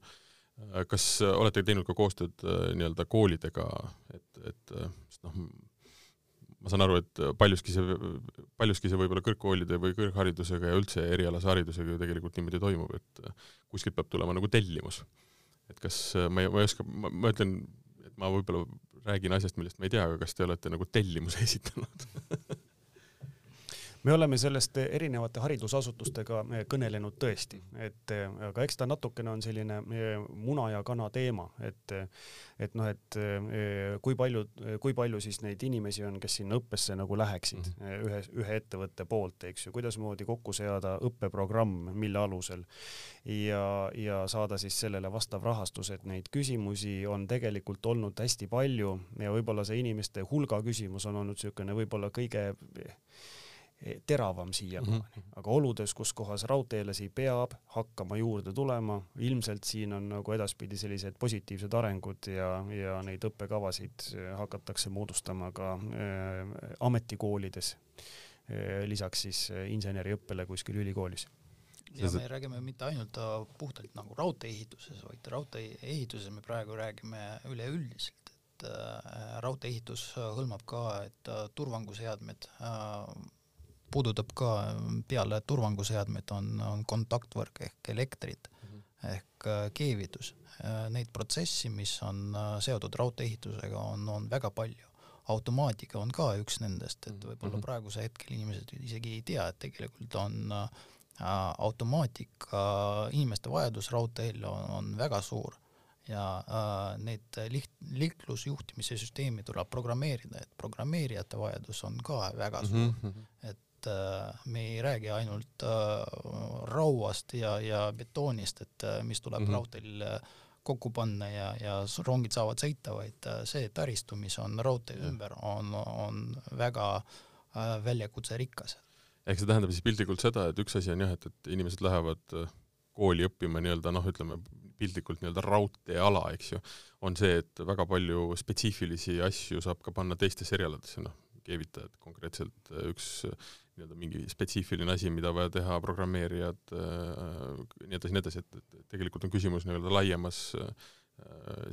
kas olete teinud ka koostööd äh, nii-öelda koolidega, et, et noh, ma saan aru, et paljuski see, paljuski see võib-olla kõrgkoolide või kõrgharidusega ja üldse erialase haridusega ju tegelikult niimoodi toimub, et kuskilt peab tulema nagu tellimus. et kas, ma ei, ma ei oska, ma ütlen, et ma võib-olla räägin asjast, millest ma ei tea, aga kas te olete nagu tellimuse *laughs* esitanud me oleme sellest erinevate haridusasutustega eh, kõnelenud tõesti, et eh, aga eks ta natukene on selline eh, muna ja kana teema, et et noh, et kui palju, kui palju siis neid inimesi on, kes sinna õppesse nagu läheksid mm -hmm. ühe, ühe ettevõtte poolt, eks ju, kuidasmoodi kokku seada õppeprogramm, mille alusel. Ja, ja saada siis sellele vastav rahastus, et neid küsimusi on tegelikult olnud hästi palju. Ja võib-olla see inimeste hulga küsimus on olnud niisugune võib-olla kõige teravam siiamaani. Mm, -hmm. aga oludes, kus kohas raudteelasi peab hakkama juurde tulema, ilmselt siin on nagu edaspidi sellised positiivsed arengud ja, ja neid õppekavasid hakatakse moodustama ka äh, ametikoolides äh,, lisaks siis äh, inseneriõppele kuskil ülikoolis. Ja me räägime mitte ainult äh, puhtalt nagu raudtee-ehituses, vaid raudtee-ehituses me praegu räägime üleüldiselt, et äh, raudtee-ehitus hõlmab ka, et äh, turvangusseadmed äh, puudutab ka peale turvanguseadmeid on, on kontaktvõrk ehk elektrid mm -hmm. ehk äh, keevitus. Äh, neid protsessi, mis on äh, seotud raudtee-ehitusega, on, on väga palju. automaatika on ka üks nendest, et võib-olla mhm. praegusel hetkel inimesed isegi ei tea, et tegelikult on automaatika, inimeste vajadus raudteel on, on väga suur ja äh, need liht-, liiklusjuhtimise süsteemi tuleb programmeerida, et programmeerijate vajadus on ka väga suur mm, -hmm. et et äh, me ei räägi ainult äh, rauast ja, ja betoonist, et äh, mis tuleb mm -hmm. raudteel kokku panna ja, ja rongid saavad sõita, vaid see taristu, mis on raudtee ja. ümber, on, on väga väljakutserikas. ehk see tähendab siis piltlikult seda, et üks asi on jah, et, et inimesed lähevad kooli õppima nii-öelda noh, ütleme piltlikult nii-öelda raudteeala, eks ju, on see, et väga palju spetsiifilisi asju saab ka panna teistesse erialadesse, noh, keevitajad konkreetselt üks nii-öelda mingi spetsiifiline asi, mida vaja teha, programmeerijad äh,, nii edasi, nii edasi, et, et tegelikult on küsimus nii-öelda laiemas äh,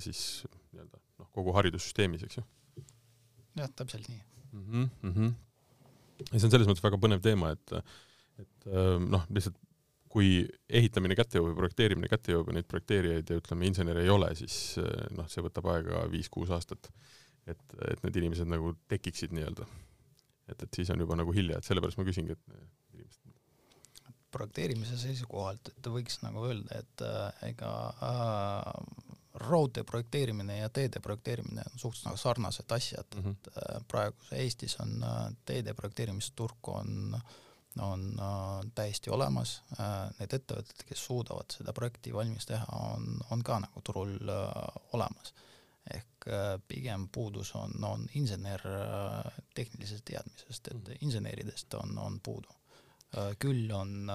siis nii-öelda noh, kogu haridussüsteemis, eks ju. jah, täpselt nii mm. -hmm, mm -hmm. ja see on selles mõttes väga põnev teema, et, et äh, noh, lihtsalt kui ehitamine kätte jõuab ja projekteerimine kätte jõuab ja neid projekteerijaid ja ütleme, insenere ei ole, siis äh, noh, see võtab aega viis-kuus aastat. Et, et need inimesed nagu tekiksid nii-öelda et, et siis on juba nagu hilja, et sellepärast ma küsingi, et inimesed projekteerimise seisukohalt, et võiks nagu öelda, et äh, ega äh, raudtee projekteerimine ja teede projekteerimine on suhteliselt nagu sarnased asjad mm, -hmm. et äh, praegu Eestis on äh, teede projekteerimisturg on on äh, täiesti olemas äh,, need ettevõtted, kes suudavad seda projekti valmis teha, on, on ka nagu turul äh, olemas. Ehk äh, pigem puudus on, on insener äh, tehnilisest teadmisest, et mm. inseneridest on, on puudu äh,. küll on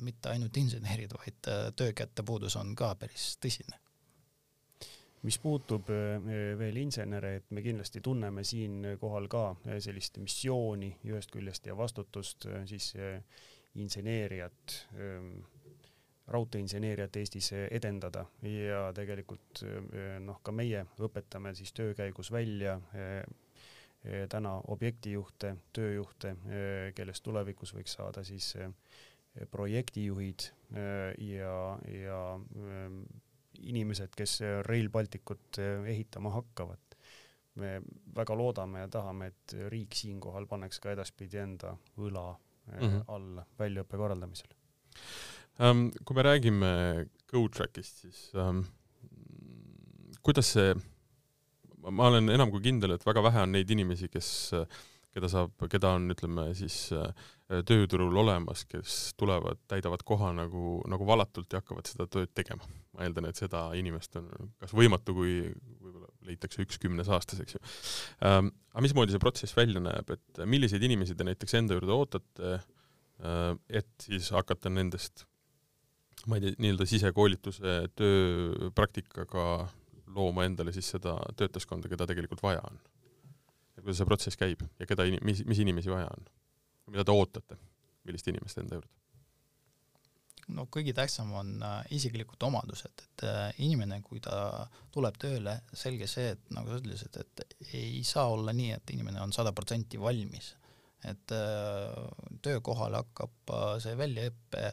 mitte ainult insenerid, vaid töökäte puudus on ka päris tõsine mis puutub veel insenere, et me kindlasti tunneme siinkohal ka sellist missiooni ühest küljest ja vastutust siis inseneeriat, ähm, raudteeinseneeriat Eestis edendada ja tegelikult noh, ka meie õpetame siis töö käigus välja täna objektijuhte, tööjuhte, kellest tulevikus võiks saada siis projektijuhid ja, ja inimesed, kes Rail Balticut eh, ehitama hakkavad. me väga loodame ja tahame, et riik siinkohal paneks ka edaspidi enda õla mm -hmm. alla väljaõppe korraldamisel. Kui me räägime GoTrackist, siis um, kuidas see, ma olen enam kui kindel, et väga vähe on neid inimesi, kes keda saab, keda on, ütleme siis tööturul olemas, kes tulevad, täidavad koha nagu, nagu valatult ja hakkavad seda tööd tegema ma eeldan, et seda inimest on kas võimatu, kui võib-olla leitakse üks kümnes aastas, eks ju ähm,. aga mismoodi see protsess välja näeb, et milliseid inimesi te näiteks enda juurde ootate äh,, et siis hakata nendest ma ei tea, nii-öelda sisekoolituse tööpraktikaga looma endale siis seda töötajaskonda, keda tegelikult vaja on. ja kuidas see protsess käib ja keda, mis, mis inimesi vaja on? mida te ootate, millist inimest enda juurde? no kõige tähtsam on äh, isiklikud omadused, et äh, inimene, kui ta tuleb tööle, selge see, et nagu sa ütlesid, et ei saa olla nii, et inimene on sada protsenti valmis. et äh, töökohal hakkab see väljaõpe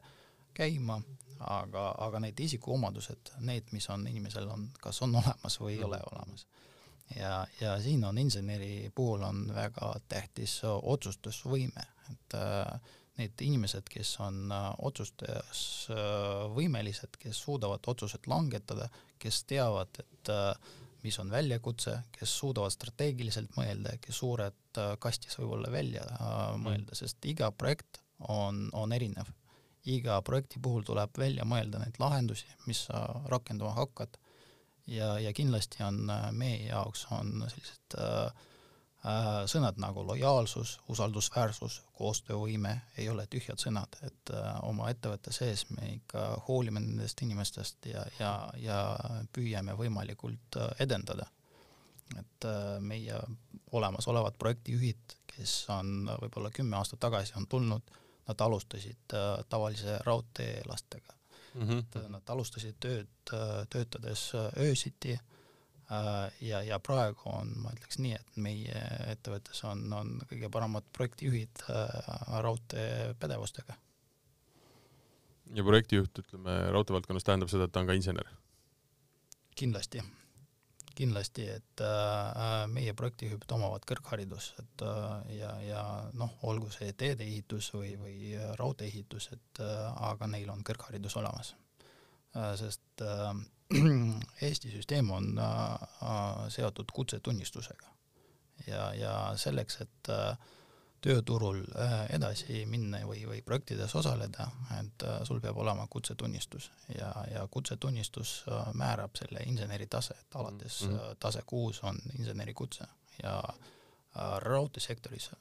käima, aga, aga need isikuomadused, need, mis on inimesel on, kas on olemas või ei ole olemas. ja, ja siin on inseneri puhul on väga tähtis otsustusvõime, et äh, need inimesed, kes on äh, otsustajas äh, võimelised, kes suudavad otsused langetada, kes teavad, et äh, mis on väljakutse, kes suudavad strateegiliselt mõelda, kes suured kastis võib-olla välja mõelda, sest iga projekt on, on erinev. Iga projekti puhul tuleb välja mõelda neid lahendusi, mis sa rakendama hakkad ja, ja kindlasti on meie jaoks on sellised äh, Äh, sõnad nagu lojaalsus, usaldusväärsus, koostöövõime ei ole tühjad sõnad, et äh, oma ettevõtte sees me ikka hoolime nendest inimestest ja, ja, ja püüame võimalikult äh, edendada. et meie olemasolevad projektijuhid, kes on võib-olla kümme aastat tagasi on tulnud, nad alustasid tavalise raudteelastega mm. -hmm. et nad alustasid tööd töötades öösiti Äh, ja, ja praegu on, ma ütleks nii, et meie ettevõttes on, on kõige paremad projektijuhid äh, raudteepädevustega. ja projektijuht, ütleme, raudteevaldkonnas tähendab seda, et ta on ka insener? kindlasti, kindlasti, et äh, meie projektijuhid omavad kõrgharidus, et äh, ja, ja noh, olgu see teedeehitus või, või raudteeehitus, et äh, aga neil on kõrgharidus olemas äh,. sest äh, *clears throat* Eesti süsteem on äh, äh, seotud kutsetunnistusega ja, ja selleks, et äh, tööturul edasi minna või, või projektides osaleda, et sul peab olema kutsetunnistus ja, ja kutsetunnistus määrab selle inseneri tase, et alates mm -hmm. tase kuus on insenerikutse ja raudteesektoris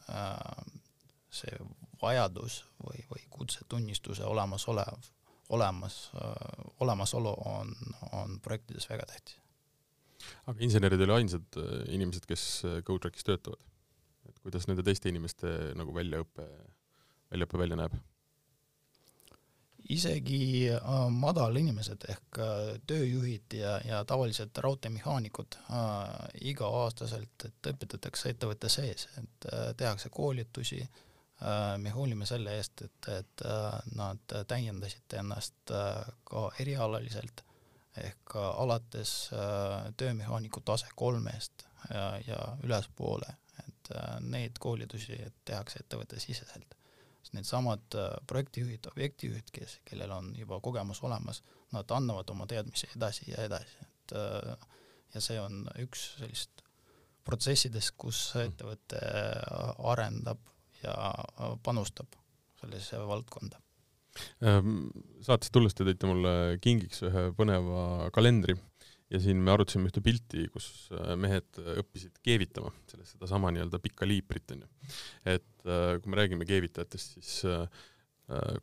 see vajadus või, või kutsetunnistuse olemasolev olemas, olemasolu on, on projektides väga tähtis. aga insenerid ei ole ainsad äh, inimesed, kes äh, GoTrackis töötavad? Kuidas nende teiste inimeste nagu väljaõpe, väljaõpe välja näeb? isegi äh, madalinimesed ehk äh, tööjuhid ja, ja tavalised raudteemehaanikud äh, iga-aastaselt, et õpetatakse ettevõtte sees, et äh, tehakse koolitusi äh,, Äh, me hoolime selle eest, et, et äh, nad täiendasid ennast äh, ka erialaliselt ehk alates töömehaaniku tase kolmest ja, ja ülespoole, neid koolitusi tehakse ettevõttesiseselt. sest needsamad projektijuhid, objektijuhid, kes, kellel on juba kogemus olemas, nad annavad oma teadmisi edasi ja edasi, et ja see on üks sellist protsessidest, kus ettevõte arendab ja äh, panustab sellesse valdkonda. Ehm, saatesse tulles te tõite mulle kingiks ühe põneva kalendri ja siin me arutasime ühte pilti, kus äh, mehed õppisid keevitama, sellest sedasama nii-öelda pikka liiprit, onju. et äh, kui me räägime keevitajatest, siis äh,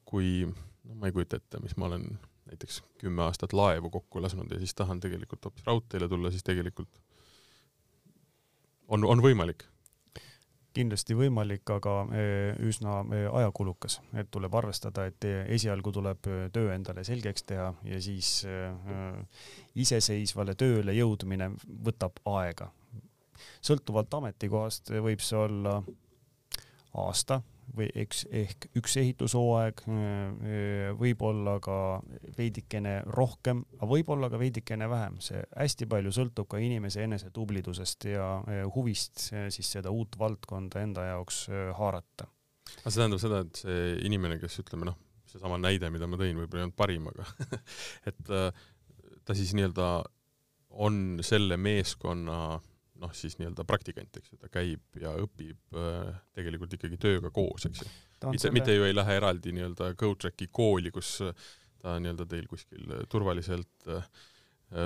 kui, no ma ei kujuta ette, mis ma olen näiteks kümme aastat laevu kokku lasknud ja siis tahan tegelikult hoopis raudteele tulla, siis tegelikult on, on võimalik kindlasti võimalik, aga eh, üsna eh, ajakulukas, et tuleb arvestada, et eh, esialgu tuleb töö endale selgeks teha ja siis iseseisvale tööle jõudmine võtab aega. sõltuvalt ametikohast võib see olla aasta või eks ehk üks ehitushooaeg, äh, võib-olla ka veidikene rohkem, aga võib-olla ka veidikene vähem, see hästi palju sõltub ka inimese enese tublidusest ja äh, huvist äh, siis seda uut valdkonda enda jaoks haarata. aga see tähendab seda, et see inimene, kes ütleme noh, seesama näide, mida ma tõin, võib-olla ei olnud parim, aga *laughs* et ta siis nii-öelda on selle meeskonna noh, siis nii-öelda praktikant, eks ju, ta käib ja õpib äh, tegelikult ikkagi tööga koos, eks ju. mitte mitte ju ei lähe eraldi nii-öelda GoTracki kooli, kus ta nii-öelda teil kuskil turvaliselt äh,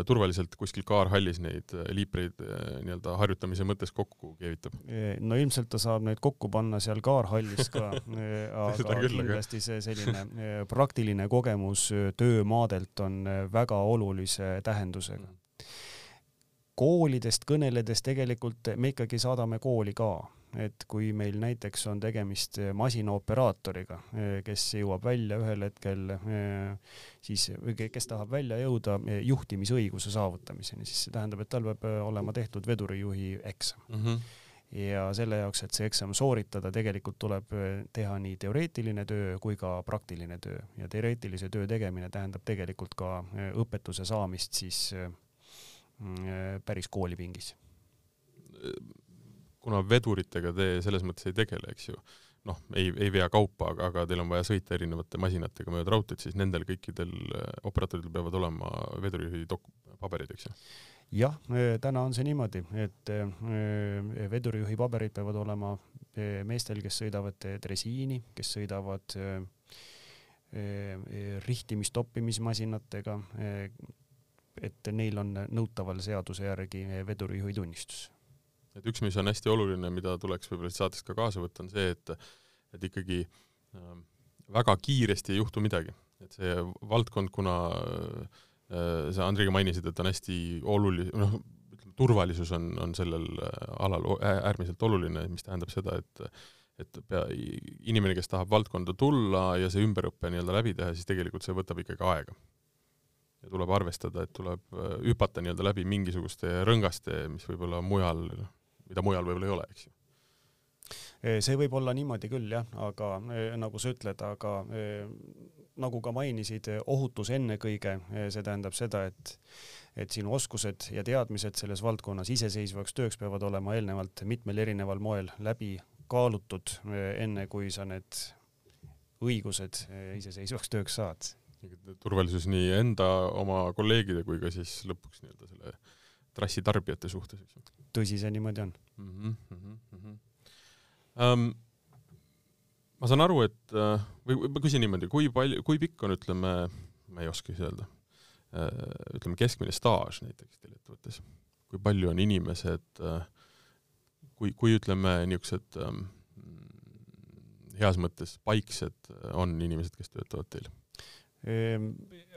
turvaliselt kuskil kaarhallis neid äh, liipreid nii-öelda harjutamise mõttes kokku keevitab? no ilmselt ta saab neid kokku panna seal kaarhallis ka *laughs* aga kindlasti see selline praktiline kogemus töömaadelt on väga olulise tähendusega koolidest kõneledes tegelikult me ikkagi saadame kooli ka, et kui meil näiteks on tegemist masinaoperaatoriga, kes jõuab välja ühel hetkel siis, kes tahab välja jõuda juhtimisõiguse saavutamiseni, siis see tähendab, et tal peab olema tehtud vedurijuhi eksam. Mm. -hmm ja selle jaoks, et see eksam sooritada, tegelikult tuleb teha nii teoreetiline töö kui ka praktiline töö. Ja teoreetilise töö tegemine tähendab tegelikult ka õpetuse saamist siis päris koolipingis. kuna veduritega te selles mõttes ei tegele, eks ju, noh, ei, ei vea kaupa, aga, aga teil on vaja sõita erinevate masinatega mööda raudteed, siis nendel kõikidel äh, operaatoritel peavad olema vedurijuhi dok-, paberid, eks ju? jah, äh, täna on see niimoodi, et äh, vedurijuhi paberid peavad olema meestel, kes sõidavad dresiini, kes sõidavad rihtimis-toppimismasinatega, et neil on nõutaval seaduse järgi vedurijuhi tunnistus. et üks, mis on hästi oluline, mida tuleks võib-olla saatest ka kaasa võtta, on see, et et ikkagi äh, väga kiiresti ei juhtu midagi, et see valdkond, kuna äh, sa Andriga mainisid, et on hästi oluline, noh, ütleme turvalisus on, on sellel äh, alal äärmiselt oluline, mis tähendab seda, et et pea, inimene, kes tahab valdkonda tulla ja see ümberõpe nii-öelda läbi teha, siis tegelikult see võtab ikkagi aega ja tuleb arvestada, et tuleb äh, hüpata nii-öelda läbi mingisuguste rõngaste, mis võib-olla mujal, mida mujal võib-olla ei ole, eks ju. See võib olla niimoodi küll jah, aga nagu sa ütled, aga nagu ka mainisid, ohutus ennekõige, see tähendab seda, et et sinu oskused ja teadmised selles valdkonnas iseseisvaks tööks peavad olema eelnevalt mitmel erineval moel läbi kaalutud, enne kui sa need õigused iseseisvaks tööks saad turvalisus nii enda, oma kolleegide kui ka siis lõpuks nii-öelda selle trassi tarbijate suhtes, eks ju. tõsi, see niimoodi on mm. -hmm, mm -hmm. Um, ma saan aru, et äh, või ma küsin niimoodi, kui palju, kui pikk on, ütleme, ma ei oska siis öelda, äh, ütleme keskmine staaž näiteks teil ettevõttes, kui palju on inimesed, äh, kui, kui ütleme, niisugused ähm, heas mõttes paiksed on inimesed, kes töötavad teil Ehm,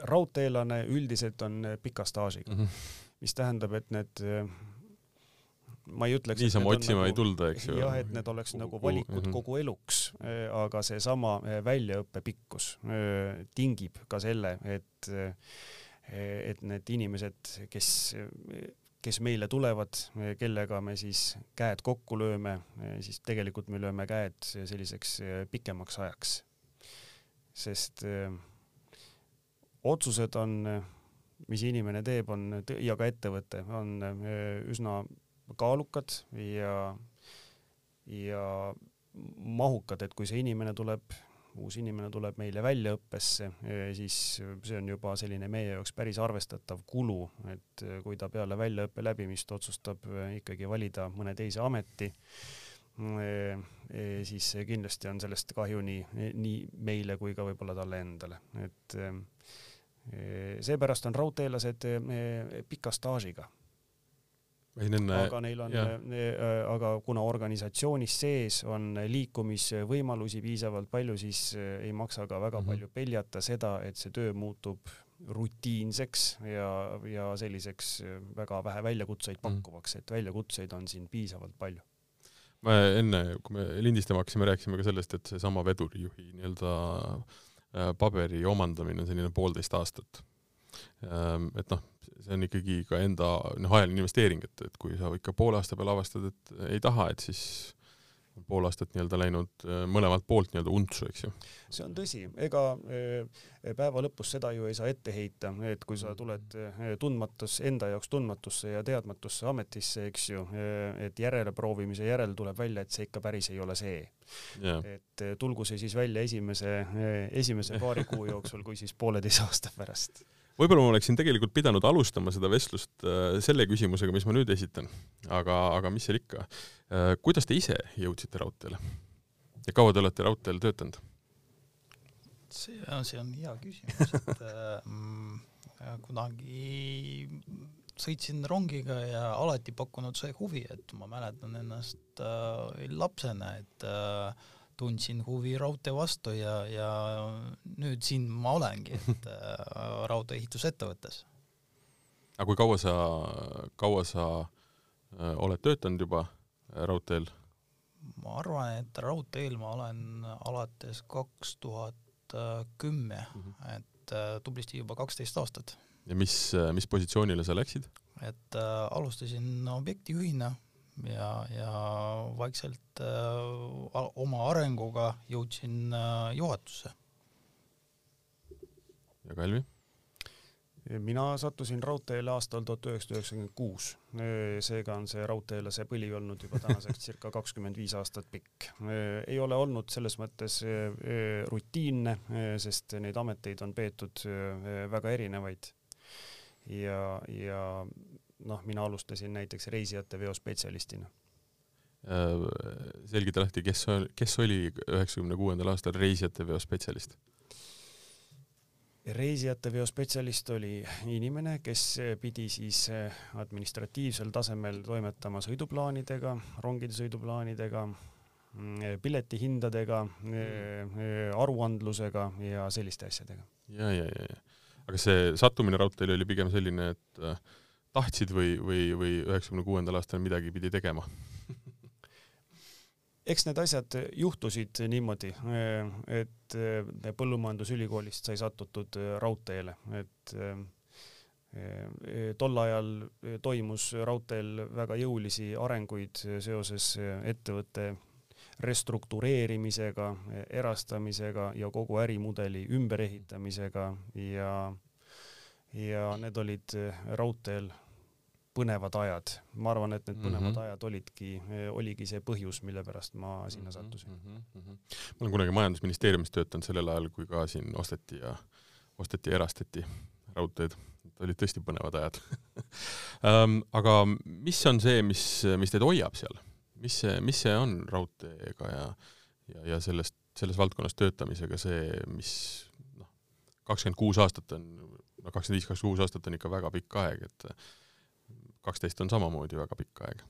raudteelane üldiselt on pika staažiga mm, -hmm. mis tähendab, et need ma ei ütleks niisama otsima nagu, ei tulda, eks ju. jah, et need oleks nagu valikud mm -hmm. kogu eluks, e, aga seesama väljaõppe pikkus tingib ka selle, et et need inimesed, kes, kes meile tulevad, kellega me siis käed kokku lööme, siis tegelikult me lööme käed selliseks pikemaks ajaks. sest äh, otsused on, mis inimene teeb, on ja ka ettevõte on eh, üsna kaalukad ja, ja mahukad, et kui see inimene tuleb, uus inimene tuleb meile väljaõppesse, eh, siis see on juba selline meie jaoks päris arvestatav kulu, et kui ta peale väljaõppe läbimist otsustab ikkagi valida mõne teise ameti, siis kindlasti on sellest kahju nii, nii meile kui ka võib-olla talle endale, et seepärast on raudteelased pika staažiga enne, aga neil on, aga kuna organisatsioonis sees on liikumisvõimalusi piisavalt palju, siis ei maksa ka väga mm -hmm. palju peljata seda, et see töö muutub rutiinseks ja, ja selliseks väga vähe väljakutseid mhm. pakkuvaks, et väljakutseid on siin piisavalt palju. me enne, kui me lindistama hakkasime, rääkisime ka sellest, et seesama vedurijuhi nii-öelda äh, paberi omandamine on selline poolteist aastat. Ehm, et noh, see on ikkagi ka enda noh, ajaline investeering, et, et kui sa ikka poole aasta peale avastad, et ei taha, et siis pool aastat nii-öelda läinud äh, mõlemalt poolt nii-öelda untsu, eks ju. see on tõsi, ega äh, päeva lõpus seda ju ei saa ette heita, et kui sa tuled äh, tundmatus, enda jaoks tundmatusse ja teadmatusse ametisse, eks ju, et järeleproovimise järel tuleb välja, et see ikka päris ei ole see. et tulgu see siis välja esimese, esimese paari kuu jooksul, kui siis pooleteise aasta pärast võib-olla ma oleksin tegelikult pidanud alustama seda vestlust äh, selle küsimusega, mis ma nüüd esitan, aga, aga mis seal ikka. Äh, kuidas te ise jõudsite raudteele ja kaua te olete raudteel töötanud? see on, see on hea küsimus, et äh, *laughs* kunagi sõitsin rongiga ja alati pakkunud see huvi, et ma mäletan ennast äh, lapsena, et äh, tundsin huvi raudtee vastu ja, ja nüüd siin ma olengi, et *laughs* äh, raudtee-ehitusettevõttes. aga kui kaua sa, kaua sa äh, oled töötanud juba äh, raudteel? ma arvan, et raudteel ma olen alates kaks tuhat kümme, mhm. et tublisti juba kaksteist aastat. ja mis, mis positsioonile sa läksid? et äh, alustasin objektijuhina ja, ja vaikselt äh, oma arenguga jõudsin äh, juhatusse. ja Kalvi? mina sattusin raudteele aastal tuhat üheksasada üheksakümmend kuus, seega on see raudteelase põli olnud juba tänaseks *laughs* circa kakskümmend viis aastat pikk. ei ole olnud selles mõttes rutiinne, sest neid ameteid on peetud väga erinevaid ja, ja noh, mina alustasin näiteks reisijate veo spetsialistina. Äh, selgita lahti, kes, kes oli üheksakümne kuuendal aastal reisijate veo spetsialist? reisijate veo spetsialist oli inimene, kes pidi siis äh, administratiivsel tasemel toimetama sõiduplaanidega, rongide sõiduplaanidega, mm, piletihindadega, äh, aruandlusega ja selliste asjadega. ja, ja, ja, ja. aga see sattumine raudteele oli pigem selline, et tahtsid või, või, või üheksakümne kuuendal aastal midagi pidi tegema? Eks need asjad juhtusid niimoodi, et Põllumajandusülikoolist sai satutud raudteele, et tol ajal toimus raudteel väga jõulisi arenguid seoses ettevõtte restruktureerimisega, erastamisega ja kogu ärimudeli ümberehitamisega ja ja need olid raudteel põnevad ajad. ma arvan, et need põnevad mm -hmm. ajad olidki, oligi see põhjus, mille pärast ma sinna mhm, sattusin mm. -hmm. ma olen kunagi Majandusministeeriumis töötanud sellel ajal, kui ka siin osteti ja, osteti ja erastati raudteed. olid tõesti põnevad ajad um, *laughs* aga mis on see, mis, mis teid hoiab seal? mis see, mis see on raudteega ja, ja, ja sellest, selles valdkonnas töötamisega see, mis noh, kakskümmend kuus aastat on, no kakskümmend viis, kakskümmend kuus aastat on ikka väga pikk aeg, et kaksteist on samamoodi väga pikk aeg.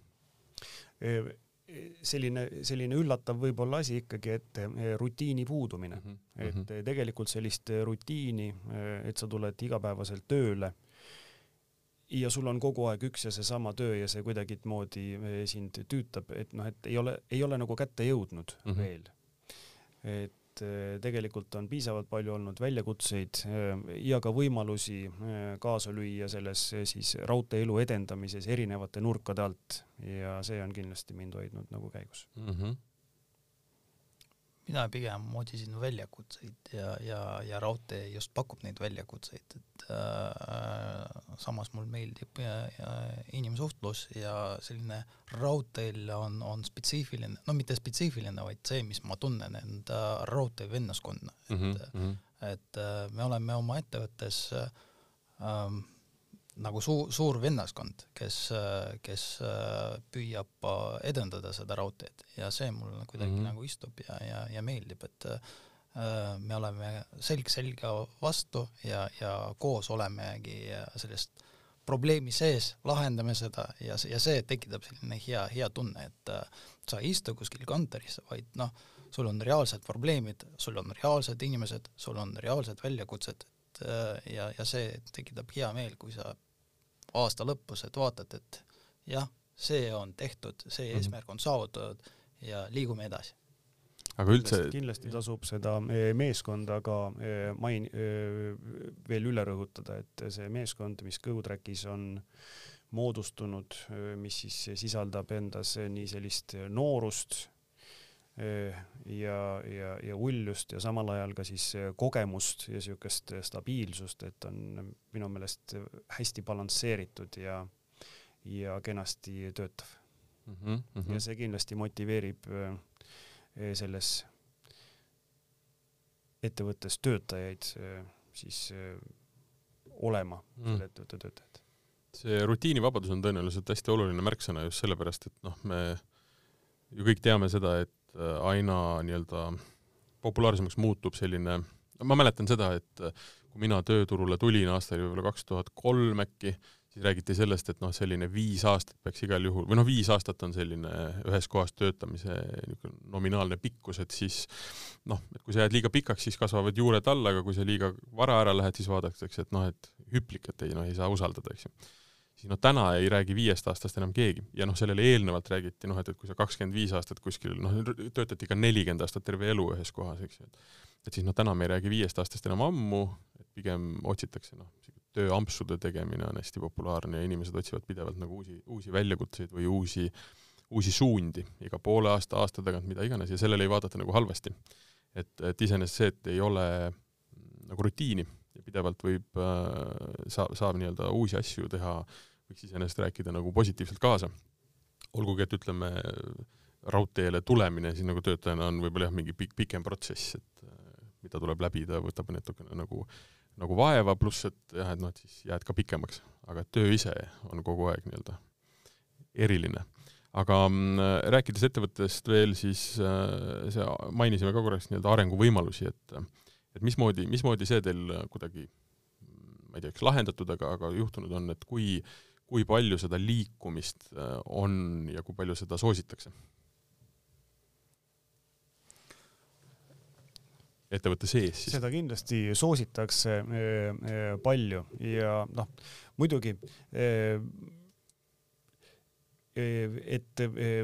selline, selline üllatav võib-olla asi ikkagi, et rutiini puudumine mm, -hmm. et mhm. tegelikult sellist rutiini, et sa tuled igapäevaselt tööle ja sul on kogu aeg üks ja seesama töö ja see kuidagimoodi sind tüütab, et noh, et ei ole, ei ole nagu kätte jõudnud mm -hmm. veel. et et äh, tegelikult on piisavalt palju olnud väljakutseid äh, ja ka võimalusi äh, kaasa lüüa selles siis raudteeelu edendamises erinevate nurkade alt ja see on kindlasti mind hoidnud nagu käigus mm. -hmm mina pigem otsisin väljakutseid ja, ja, ja raudtee just pakub neid väljakutseid, et äh, samas mul meeldib inimsuhtlus ja selline raudteel on, on spetsiifiline, no mitte spetsiifiline, vaid see, mis ma tunnen enda raudteevennaskonna, et mm, -hmm. et äh, me oleme oma ettevõttes äh, nagu suur, suur vennaskond, kes, kes püüab edendada seda raudteed ja see mulle kuidagi mm -hmm. nagu istub ja, ja, ja meeldib, et me oleme selg selga vastu ja, ja koos olemegi sellest probleemi sees, lahendame seda ja, ja see tekitab selline hea, hea tunne, et sa ei istu kuskil kontoris, vaid noh, sul on reaalsed probleemid, sul on reaalsed inimesed, sul on reaalsed väljakutsed, et ja, ja see tekitab hea meel, kui sa aasta lõpus, et vaatad, et jah, see on tehtud, see mhm. eesmärk on saavutatud ja liigume edasi aga üldse kindlasti tasub seda e, meeskonda ka e, main-, e, veel üle rõhutada, et see meeskond, mis GoTrackis on moodustunud, mis siis sisaldab endas nii sellist noorust ja, ja, ja uljust ja samal ajal ka siis kogemust ja niisugust stabiilsust, et on minu meelest hästi balansseeritud ja, ja kenasti töötav mm. -hmm, mm -hmm. ja see kindlasti motiveerib äh, selles ettevõttes töötajaid siis olema mm. selle ettevõtte töötajad. see rutiinivabadus on tõenäoliselt hästi oluline märksõna just sellepärast, et noh, me ju kõik teame seda, et aina nii-öelda populaarsemaks muutub selline, ma mäletan seda, et kui mina tööturule tulin aastal võib-olla kaks tuhat kolm äkki, siis räägiti sellest, et noh, selline viis aastat peaks igal juhul, või noh, viis aastat on selline ühes kohas töötamise niisugune nominaalne pikkus, et siis noh, et kui sa jääd liiga pikaks, siis kasvavad juured alla, aga kui sa liiga vara ära lähed, siis vaadatakse, et noh, et hüplik, et ei noh, ei saa usaldada, eks ju. Siis noh, täna ei räägi viiest aastast enam keegi ja noh, sellele eelnevalt räägiti noh, et, et kui sa kakskümmend viis aastat kuskil noh, töötati ka nelikümmend aastat terve elu ühes kohas, eks ju, et et siis noh, täna me ei räägi viiest aastast enam ammu, et pigem otsitakse noh, tööampsude tegemine on hästi populaarne ja inimesed otsivad pidevalt nagu uusi, uusi väljakutseid või uusi, uusi suundi iga poole aasta, aasta tagant, mida iganes, ja sellele ei vaadata nagu halvasti. et, et iseenesest see, et ei ole nagu rutiini pidevalt võib äh,, saab, saab nii-öelda uusi asju teha, võiks iseenesest rääkida nagu positiivselt kaasa. olgugi, et ütleme, raudteele tulemine siis nagu töötajana on võib-olla jah, mingi pikk, pikem protsess, et äh, mida tuleb läbida, võtab natukene nagu nagu vaeva, pluss et jah, et noh, et siis jääd ka pikemaks, aga töö ise on kogu aeg nii-öelda eriline. aga mm, rääkides ettevõttest veel, siis äh, see, mainisime ka korraks nii-öelda arenguvõimalusi, et et mismoodi, mismoodi see teil kuidagi ma ei tea, kas lahendatud, aga, aga juhtunud on, et kui, kui palju seda liikumist äh, on ja kui palju seda soositakse? ettevõtte sees siis? seda kindlasti soositakse eh, palju ja noh, muidugi et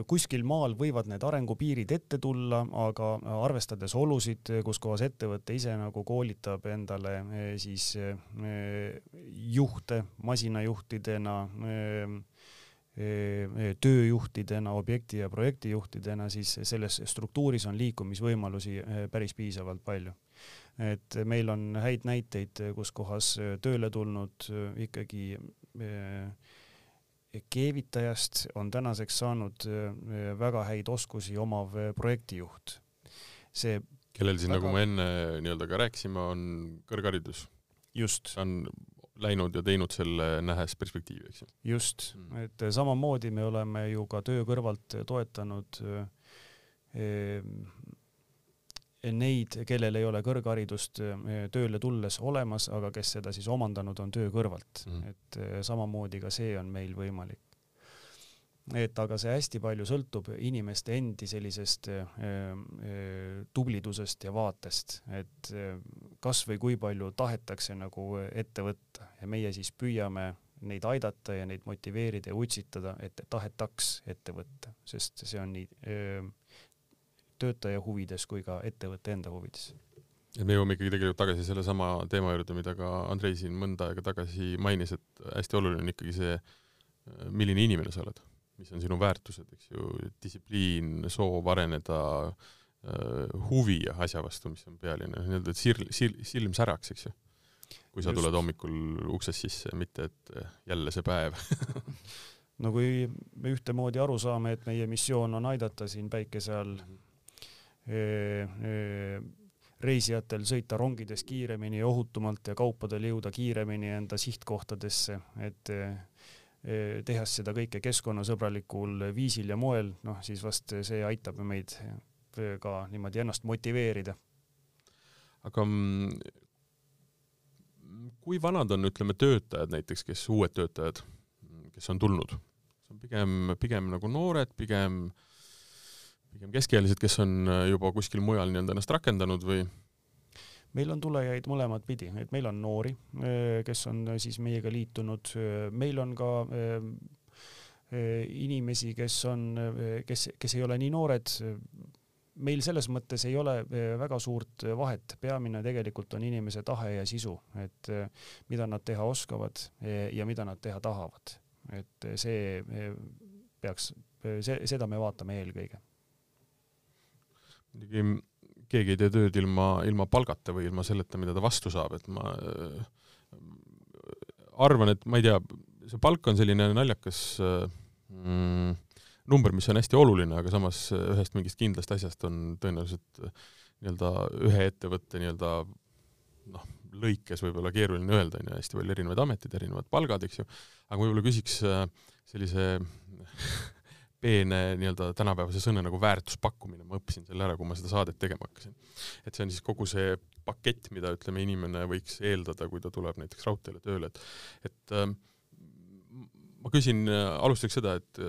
kuskil maal võivad need arengupiirid ette tulla, aga arvestades olusid, kus kohas ettevõte ise nagu koolitab endale siis juhte masinajuhtidena, tööjuhtidena, objekti ja projektijuhtidena, siis selles struktuuris on liikumisvõimalusi päris piisavalt palju. et meil on häid näiteid, kus kohas tööle tulnud ikkagi keevitajast on tänaseks saanud väga häid oskusi omav projektijuht. see kellel siis väga... nagu me enne nii-öelda ka rääkisime, on kõrgharidus. just. on läinud ja teinud selle, nähes perspektiivi, eks ju. just mm., et samamoodi me oleme ju ka töö kõrvalt toetanud eh, neid, kellel ei ole kõrgharidust eh, tööle tulles olemas, aga kes seda siis omandanud on töö kõrvalt. Mm., et eh, samamoodi ka see on meil võimalik. Et aga see hästi palju sõltub inimeste endi sellisest äh, äh, tublidusest ja vaatest, et äh, kas või kui palju tahetakse nagu ette võtta. Ja meie siis püüame neid aidata ja neid motiveerida ja utsitada, et tahetaks ette võtta, sest see on nii töötaja huvides kui ka ettevõtte enda huvides et me jõuame ikkagi tegelikult tagasi sellesama teema juurde, mida ka Andrei siin mõnda aega tagasi mainis, et hästi oluline on ikkagi see, milline inimene sa oled mis on sinu väärtused, eks ju, distsipliin, soov areneda, äh, huvi asja vastu, mis on pealine, nii-öelda, sirl, sil-, silm säraks, eks ju. kui sa Just. tuled hommikul uksest sisse, mitte et äh, jälle see päev *laughs* no kui me ühtemoodi aru saame, et meie missioon on aidata siin päikese all e, reisijatel sõita rongides kiiremini ja ohutumalt ja kaupadel jõuda kiiremini enda sihtkohtadesse, et eh, tehes seda kõike keskkonnasõbralikul viisil ja moel, noh siis vast see aitab meid ka niimoodi ennast motiveerida. aga mm, kui vanad on, ütleme, töötajad näiteks, kes, uued töötajad, kes on tulnud? see on pigem, pigem nagu noored, pigem, pigem keskealised, kes on juba kuskil mujal nii-öelda ennast rakendanud või? meil on tulejaid mõlemat pidi, et meil on noori, kes on siis meiega liitunud, meil on ka inimesi, kes on, kes, kes ei ole nii noored, meil selles mõttes ei ole väga suurt vahet, peamine tegelikult on inimese tahe ja sisu, et mida nad teha oskavad ja mida nad teha tahavad. et see peaks, see, seda me vaatame eelkõige. Muidugi keegi ei tee tööd ilma, ilma palgata või ilma selleta, mida ta vastu saab, et ma arvan, et ma ei tea, see palk on selline naljakas mm, number, mis on hästi oluline, aga samas ühest mingist kindlast asjast on tõenäoliselt äh, nii-öelda ühe ettevõtte nii-öelda noh, lõikes võib-olla keeruline öelda, on ju, hästi palju erinevaid ameteid, erinevad palgad, eks ju, aga võib-olla küsiks äh, sellise *laughs* peene nii-öelda tänapäevase sõna nagu väärtuspakkumine, ma õppisin selle ära, kui ma seda saadet tegema hakkasin. et see on siis kogu see pakett, mida ütleme, inimene võiks eeldada, kui ta tuleb näiteks raudteele tööle, et et äh, ma küsin alustuseks seda, et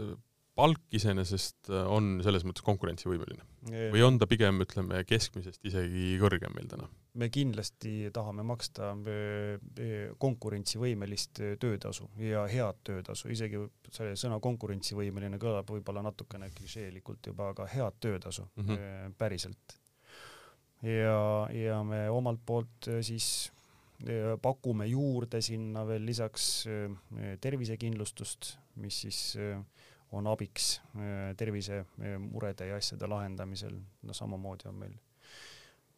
palk iseenesest äh, on selles mõttes konkurentsivõimeline või on ta pigem, ütleme, keskmisest isegi kõrgem meil täna? Me kindlasti tahame maksta äh, äh, konkurentsivõimelist töötasu ja head töötasu, isegi see sõna konkurentsivõimeline kõlab võib-olla natukene klišeelikult juba, aga head töötasu mm -hmm. päriselt. ja, ja me omalt poolt siis pakume juurde sinna veel lisaks tervisekindlustust, mis siis on abiks tervisemurede ja asjade lahendamisel, no samamoodi on meil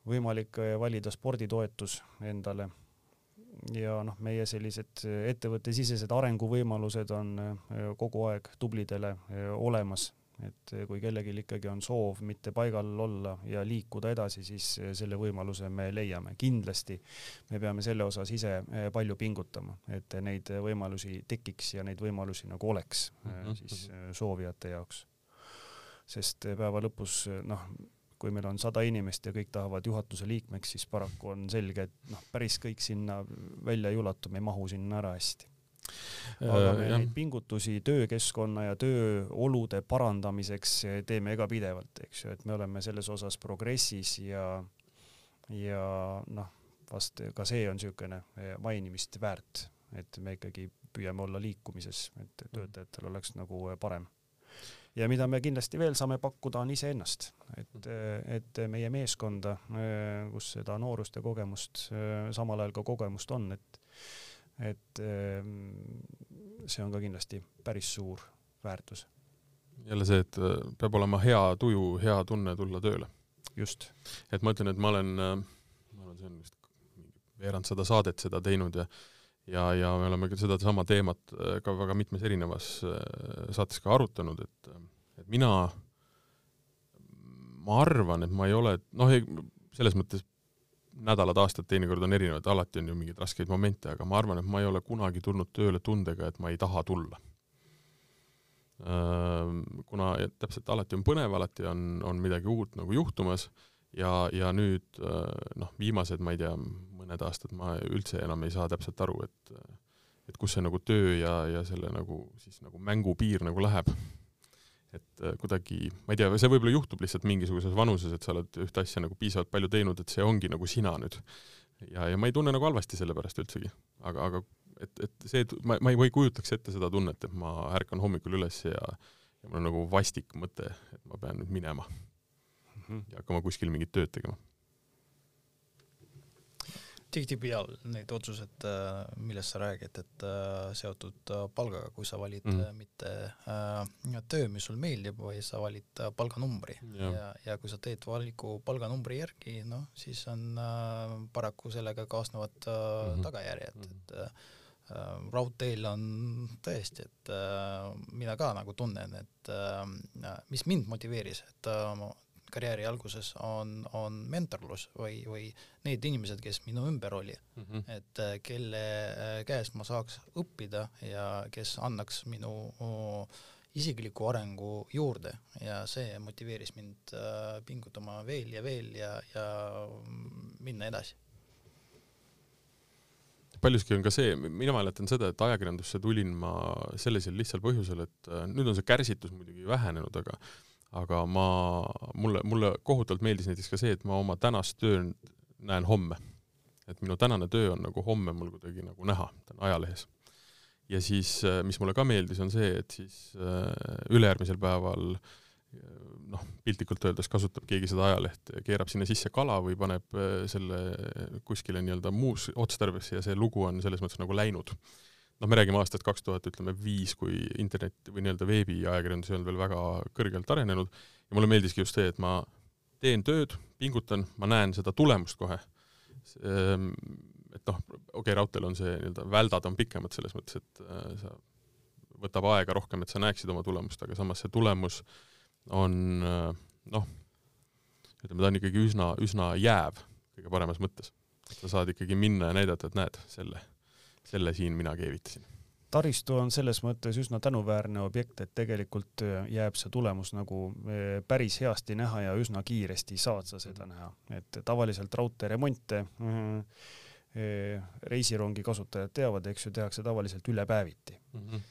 võimalik äh, valida sporditoetus endale ja noh, meie sellised äh, ettevõttesisesed arenguvõimalused on kogu aeg tublidele olemas et kui kellelgi ikkagi on soov mitte paigal olla ja liikuda edasi, siis selle võimaluse me leiame. kindlasti me peame selle osas ise eh, palju pingutama, et neid võimalusi tekiks ja neid võimalusi nagu oleks mm -hmm. siis eh, soovijate jaoks. sest päeva lõpus noh, kui meil on sada inimest ja kõik tahavad juhatuse liikmeks, siis paraku on selge, et noh, päris kõik sinna välja ei ulatu, me ei mahu sinna ära hästi. Aga me äh, neid pingutusi töökeskkonna ja tööolude parandamiseks teeme ka pidevalt, eks ju, et me oleme selles osas progressis ja, ja noh, vast ka see on niisugune eh, mainimist väärt, et me ikkagi püüame olla liikumises, et töötajatel oleks nagu eh, parem. Ja mida me kindlasti veel saame pakkuda, on iseennast, et, et meie meeskonda, kus seda noorust ja kogemust, samal ajal ka kogemust on, et et see on ka kindlasti päris suur väärtus. jälle see, et peab olema hea tuju, hea tunne tulla tööle. just. et ma ütlen, et ma olen, ma olen, see on vist veerand sada saadet seda teinud ja ja, ja me oleme ka sedasama teemat äh, ka väga mitmes erinevas saates ka arutanud, et, et mina, ma arvan, et ma ei ole, noh, selles mõttes nädalad, aastad teinekord on erinevad, alati on ju mingeid raskeid momente, aga ma arvan, et ma ei ole kunagi tulnud tööle tundega, et ma ei taha tulla. Kuna täpselt alati on põnev, alati on, on midagi uut nagu juhtumas ja, ja nüüd noh, viimased, ma ei tea, mõned aastad ma üldse enam ei saa täpselt aru, et et kus see nagu töö ja, ja selle nagu siis nagu mängu piir nagu läheb et äh, kuidagi, ma ei tea, see võib-olla juhtub lihtsalt mingisuguses vanuses, et sa oled ühte asja nagu piisavalt palju teinud, et see ongi nagu sina nüüd. ja, ja ma ei tunne nagu halvasti selle pärast üldsegi, aga, aga et, et see, ma, ma ei, ma ei kujutaks ette seda tunnet, et ma ärkan hommikul üles ja ja mul on nagu vastik mõte, et ma pean nüüd minema mm -hmm. ja hakkama kuskil mingit tööd tegema tihtipeale need otsused, äh, millest sa räägid, et äh, seotud äh, palgaga, kui sa valid mm. mitte töö, mis sul meeldib, vaid sa valid palganumbri ja, ja, ja kui sa teed valiku palganumbri järgi, noh, siis on paraku sellega kaasnevad mm -hmm. tagajärjed mm, -hmm. et raudteel on tõesti, et mina ka nagu tunnen, et mis mind motiveeris, et äh, karjääri alguses, on, on mentorlus või, või need inimesed, kes minu ümber oli. Mm, -hmm. et äh, kelle äh, käest ma saaks õppida ja kes annaks minu isikliku arengu juurde. Ja see motiveeris mind pingutama veel ja veel ja, ja minna edasi. Paljuski on ka see, mina mäletan seda, et ajakirjandusse tulin ma sellisel lihtsal põhjusel, et äh, nüüd on see kärsitus muidugi vähenenud, aga aga ma, mulle, mulle kohutavalt meeldis näiteks ka see, et ma oma tänast tööd näen homme. et minu tänane töö on nagu homme mul kuidagi nagu näha, ta on ajalehes. ja siis, äh, mis mulle ka meeldis, on see, et siis äh, ülejärgmisel päeval äh, noh, piltlikult öeldes kasutab keegi seda ajalehte, keerab sinna sisse kala või paneb selle kuskile nii-öelda muus otstarbesse ja see lugu on selles mõttes nagu läinud. Noh, me räägime aastast kaks tuhat, ütleme viis, kui internet või nii-öelda veebiajakirjandus ei olnud veel väga kõrgelt arenenud ja mulle meeldiski just see, et ma teen tööd, pingutan, ma näen seda tulemust kohe. Ehm, et noh, okei okay,, raudteel on see nii-öelda, väldad on pikemad selles mõttes, et äh, sa võtab aega rohkem, et sa näeksid oma tulemust, aga samas see tulemus äh, on noh, ütleme, ta on ikkagi üsna, üsna jääv kõige paremas mõttes. sa saad ikkagi minna ja näidata, et näed, selle, selle siin mina keevitasin taristu on selles mõttes üsna tänuväärne objekt, et tegelikult äh, jääb see tulemus nagu äh, päris heasti näha ja üsna kiiresti saad sa seda näha, et tavaliselt raudteeremonte äh, reisirongi kasutajad teavad, eks ju, tehakse tavaliselt ülepäeviti mm. -hmm.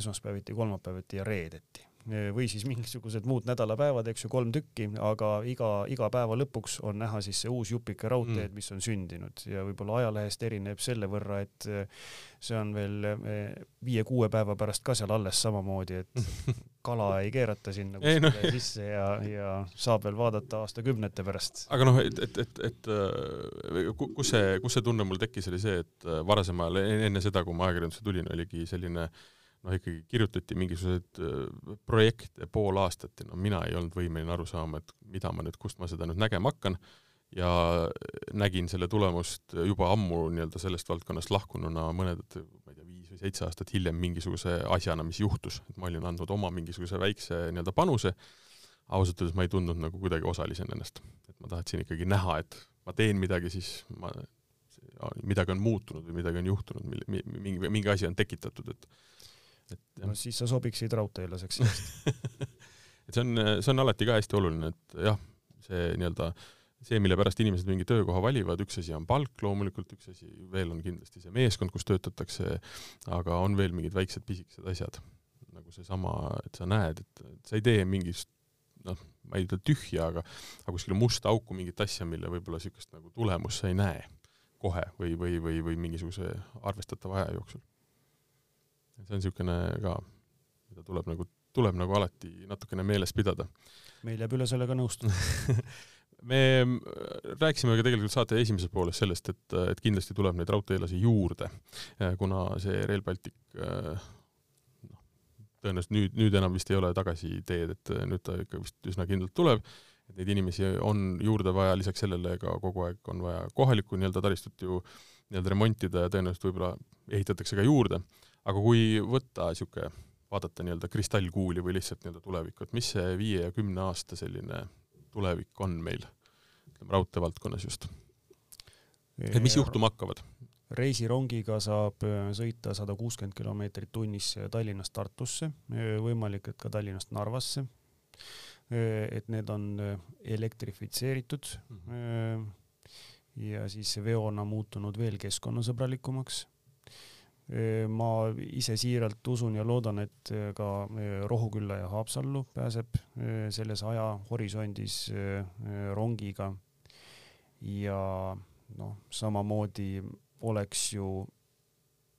esmaspäeviti, kolmapäeviti ja reedeti või siis mingisugused muud nädalapäevad, eks ju, kolm tükki, aga iga, iga päeva lõpuks on näha siis see uus jupike raudteed mm., mis on sündinud ja võib-olla ajalehest erineb selle võrra, et eh, see on veel eh, viie-kuue päeva pärast ka seal alles samamoodi, et *laughs* kala ei keerata sinna kuskile no. sisse ja, ja saab veel vaadata aastakümnete pärast. aga noh, et, et, et, et eh, kus see, kus see tunne mul tekkis, oli see, et varasemal, enne seda, kui ma ajakirjandusse tulin, oligi selline äh, noh, ikkagi kirjutati mingisuguseid äh, projekte pool aastat ja no mina ei olnud võimeline aru saama, et mida ma nüüd, kust ma seda nüüd nägema hakkan, ja nägin selle tulemust juba ammu nii-öelda sellest valdkonnast lahkununa mõned, ma ei tea, viis või seitse aastat hiljem mingisuguse asjana, mis juhtus, et ma olin andnud oma mingisuguse väikse nii-öelda panuse, ausalt öeldes ma ei tundnud nagu kuidagi osalisena ennast. et ma tahtsin ikkagi näha, et ma teen midagi, siis ma, midagi on muutunud või midagi on juhtunud, mingi, mingi asi on tekitatud, et et no siis sa sobiksid raudteelaseks *laughs* et see on, see on alati ka hästi oluline, et jah, see nii-öelda see, mille pärast inimesed mingi töökoha valivad, üks asi on palk loomulikult, üks asi veel on kindlasti see meeskond, kus töötatakse, aga on veel mingid väiksed pisikesed asjad, nagu seesama, et sa näed, et sa ei tee mingist noh, ma ei ütle tühja, aga aga kuskile musta auku mingit asja, mille võib-olla niisugust nagu tulemust sa ei näe kohe või, või, või, või mingisuguse arvestatava aja jooksul see on niisugune ka, mida tuleb nagu, tuleb nagu alati natukene meeles pidada. meil jääb üle sellega nõustuda. *laughs* Me rääkisime ka tegelikult saate esimeses pooles sellest, et, et kindlasti tuleb neid raudteelasi juurde, kuna see Rail Baltic noh, tõenäoliselt nüüd, nüüd enam vist ei ole tagasiteed, et nüüd ta ikka vist üsna kindlalt tuleb, et neid inimesi on juurde vaja, lisaks sellele ka kogu aeg on vaja kohalikku nii-öelda taristut ju nii-öelda remontida ja tõenäoliselt võib-olla ehitatakse ka juurde aga kui võtta niisugune, vaadata nii-öelda kristallkuuli või lihtsalt nii-öelda tulevikku, et mis see viie ja kümne aasta selline tulevik on meil, ütleme raudtee valdkonnas just? et mis juhtuma hakkavad? reisirongiga saab äh, sõita sada kuuskümmend kilomeetrit tunnis Tallinnast Tartusse, äh, võimalik, et ka Tallinnast Narvasse. Äh, et need on elektrifitseeritud mm -hmm. ja siis veona muutunud veel keskkonnasõbralikumaks ma ise siiralt usun ja loodan, et ka Rohukülla ja Haapsallu pääseb selles ajahorisondis rongiga. ja noh, samamoodi oleks ju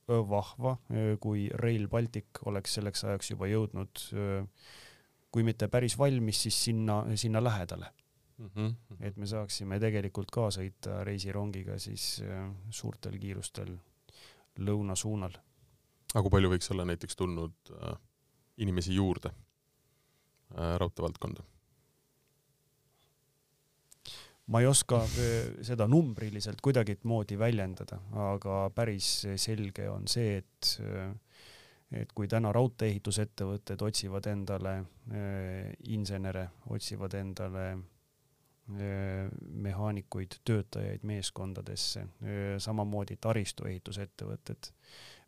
vahva, kui Rail Baltic oleks selleks ajaks juba jõudnud, kui mitte päris valmis, siis sinna, sinna lähedale mm. -hmm. et me saaksime tegelikult ka sõita reisirongiga siis suurtel kiirustel lõuna suunal. aga kui palju võiks olla näiteks tulnud äh, inimesi juurde äh, raudteevaldkonda? ma ei oska äh, seda numbriliselt kuidagimoodi väljendada, aga päris selge on see, et äh, et kui täna raudtee-ehitusettevõtted otsivad endale äh, insenere, otsivad endale mehaanikuid, töötajaid meeskondadesse, samamoodi taristuehitusettevõtted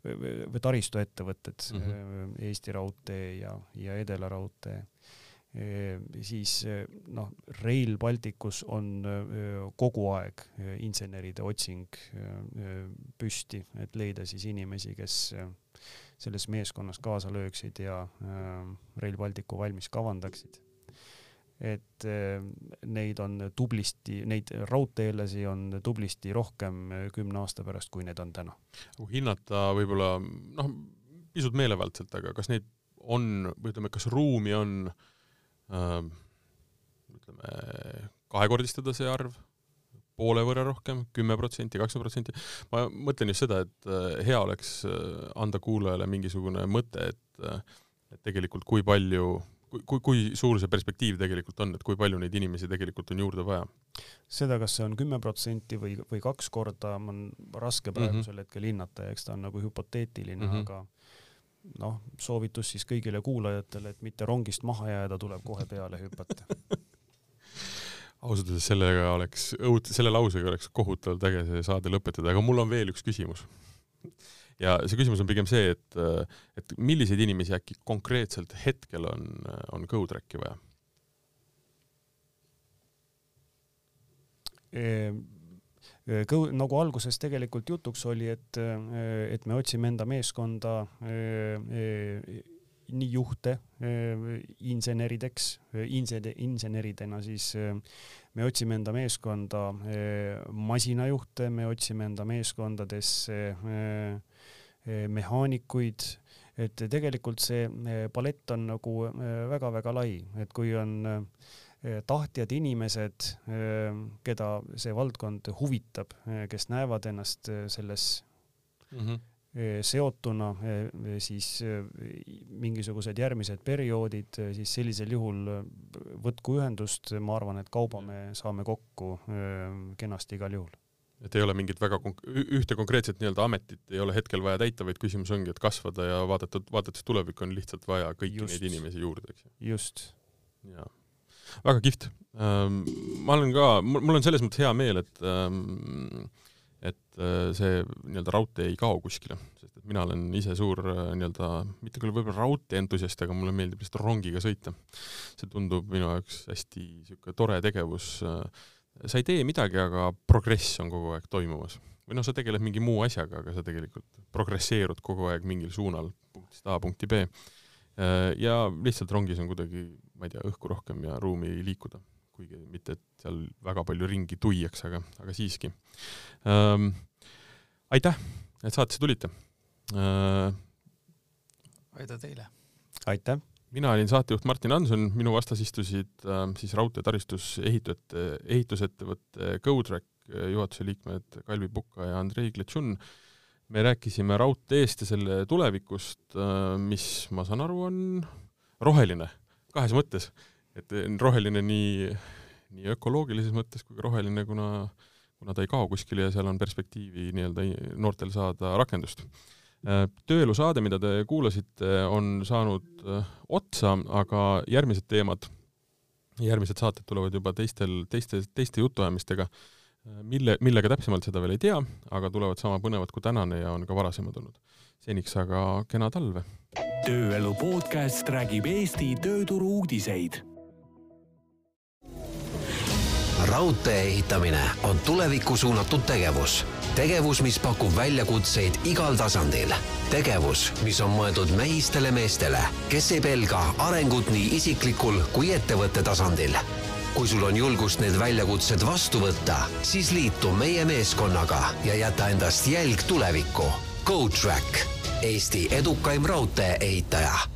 või taristuettevõtted mm, -hmm. Eesti Raudtee ja, ja Edela Raudtee siis noh, Rail Balticus on kogu aeg inseneride otsing püsti, et leida siis inimesi, kes selles meeskonnas kaasa lööksid ja Rail Balticu valmis kavandaksid. Et neid on tublisti, neid raudteelasi on tublisti rohkem kümne aasta pärast, kui neid on täna. hinnata võib-olla noh, pisut meelevaldselt, aga kas neid on, või ütleme, kas ruumi on äh, ütleme, kahekordistada see arv, poole võrra rohkem, kümme protsenti, kakskümmend protsenti. ma mõtlen just seda, et äh, hea oleks äh, anda kuulajale mingisugune mõte, et, äh, et tegelikult kui palju, kui, kui, suur see perspektiiv tegelikult on, et kui palju neid inimesi tegelikult on juurde vaja? seda, kas see on kümme protsenti või, või kaks korda, on raske praegusel mm -hmm. hetkel hinnata ja eks ta on nagu hüpoteetiline mm, -hmm. aga noh, soovitus siis kõigile kuulajatele, et mitte rongist maha jääda, tuleb kohe peale hüpata *laughs* ausalt öeldes sellega oleks selle lausega oleks kohutavalt äge see saade lõpetada, aga mul on veel üks küsimus. Ja see küsimus on pigem see, et, et milliseid inimesi äkki konkreetselt hetkel on, on GoTracki vaja? Ehm, kõu-, nagu alguses tegelikult jutuks oli, et, et me otsime enda meeskonda nii juhte insenerideks, insen-, inseneridena siis me otsime enda meeskonda masinajuhte, me otsime enda meeskondadesse mehaanikuid, et tegelikult see palett on nagu väga-väga lai, et kui on Eh, tahtjad inimesed, eh, keda see valdkond huvitab, eh, kes näevad ennast selles mm -hmm. seotuna, siis mingisugused järgmised perioodid, siis sellisel juhul võtku ühendust, ma arvan, et kauba me saame kokku kenasti igal juhul et ei ole mingit väga konk-, ühte konkreetset nii-öelda ametit ei ole hetkel vaja täita, vaid küsimus ongi, et kasvada ja vaadata, vaadates tulevikku on lihtsalt vaja kõiki just, neid inimesi juurde, eks ju. just. jaa väga kihvt. Ähm, ma olen ka, mul on selles mõttes hea meel, et ähm, et äh, see nii-öelda raudtee ei kao kuskile, sest et mina olen ise suur äh, nii-öelda, mitte küll võib-olla raudtee entusiast, aga mulle meeldib lihtsalt rongiga sõita. see tundub minu jaoks hästi niisugune tore tegevus. Äh, sa ei tee midagi, aga progress on kogu aeg toimumas. või noh, sa tegeled mingi muu asjaga, aga sa tegelikult progresseerud kogu aeg mingil suunal punktist A punkti B Äh, ja lihtsalt rongis on kuidagi, ma ei tea, õhku rohkem ja ruumi liikuda, kuigi mitte, et seal väga palju ringi tuiaks, aga, aga siiski ähm,. aitäh, et saatesse tulite äh,. aitäh teile! aitäh! Mina olin saatejuht Martin Hanson, minu vastas istusid äh, siis raudteetaristus ehitajate, ehitusettevõtte GoTrack juhatuse liikmed Kalvi Puka ja Andrei Kletšun äh, me rääkisime raudteest ja selle tulevikust, äh, mis ma saan aru, on roheline kahes mõttes. et roheline nii, nii ökoloogilises mõttes kui ka roheline, kuna, kuna ta ei kao kuskile ja seal on perspektiivi nii-öelda noortel saada rakendust. Äh, tööelusaade, mida te kuulasite, on saanud äh, otsa, aga järgmised teemad, järgmised saated tulevad juba teistel, teiste, teiste jutuajamistega mille, millega täpsemalt, seda veel ei tea, aga tulevad sama põnevad kui tänane ja on ka varasemad olnud. seniks aga kena talve! tööelu podcast räägib Eesti tööturu uudiseid. Raudtee ehitamine on tulevikku suunatud tegevus. tegevus, mis pakub väljakutseid igal tasandil. tegevus, mis on mõeldud mehistele meestele, kes ei pelga arengut nii isiklikul kui ettevõtte tasandil kui sul on julgust need väljakutsed vastu võtta, siis liitu meie meeskonnaga ja jäta endast jälg tulevikku. GoTrack, Eesti edukaim raudtee ehitaja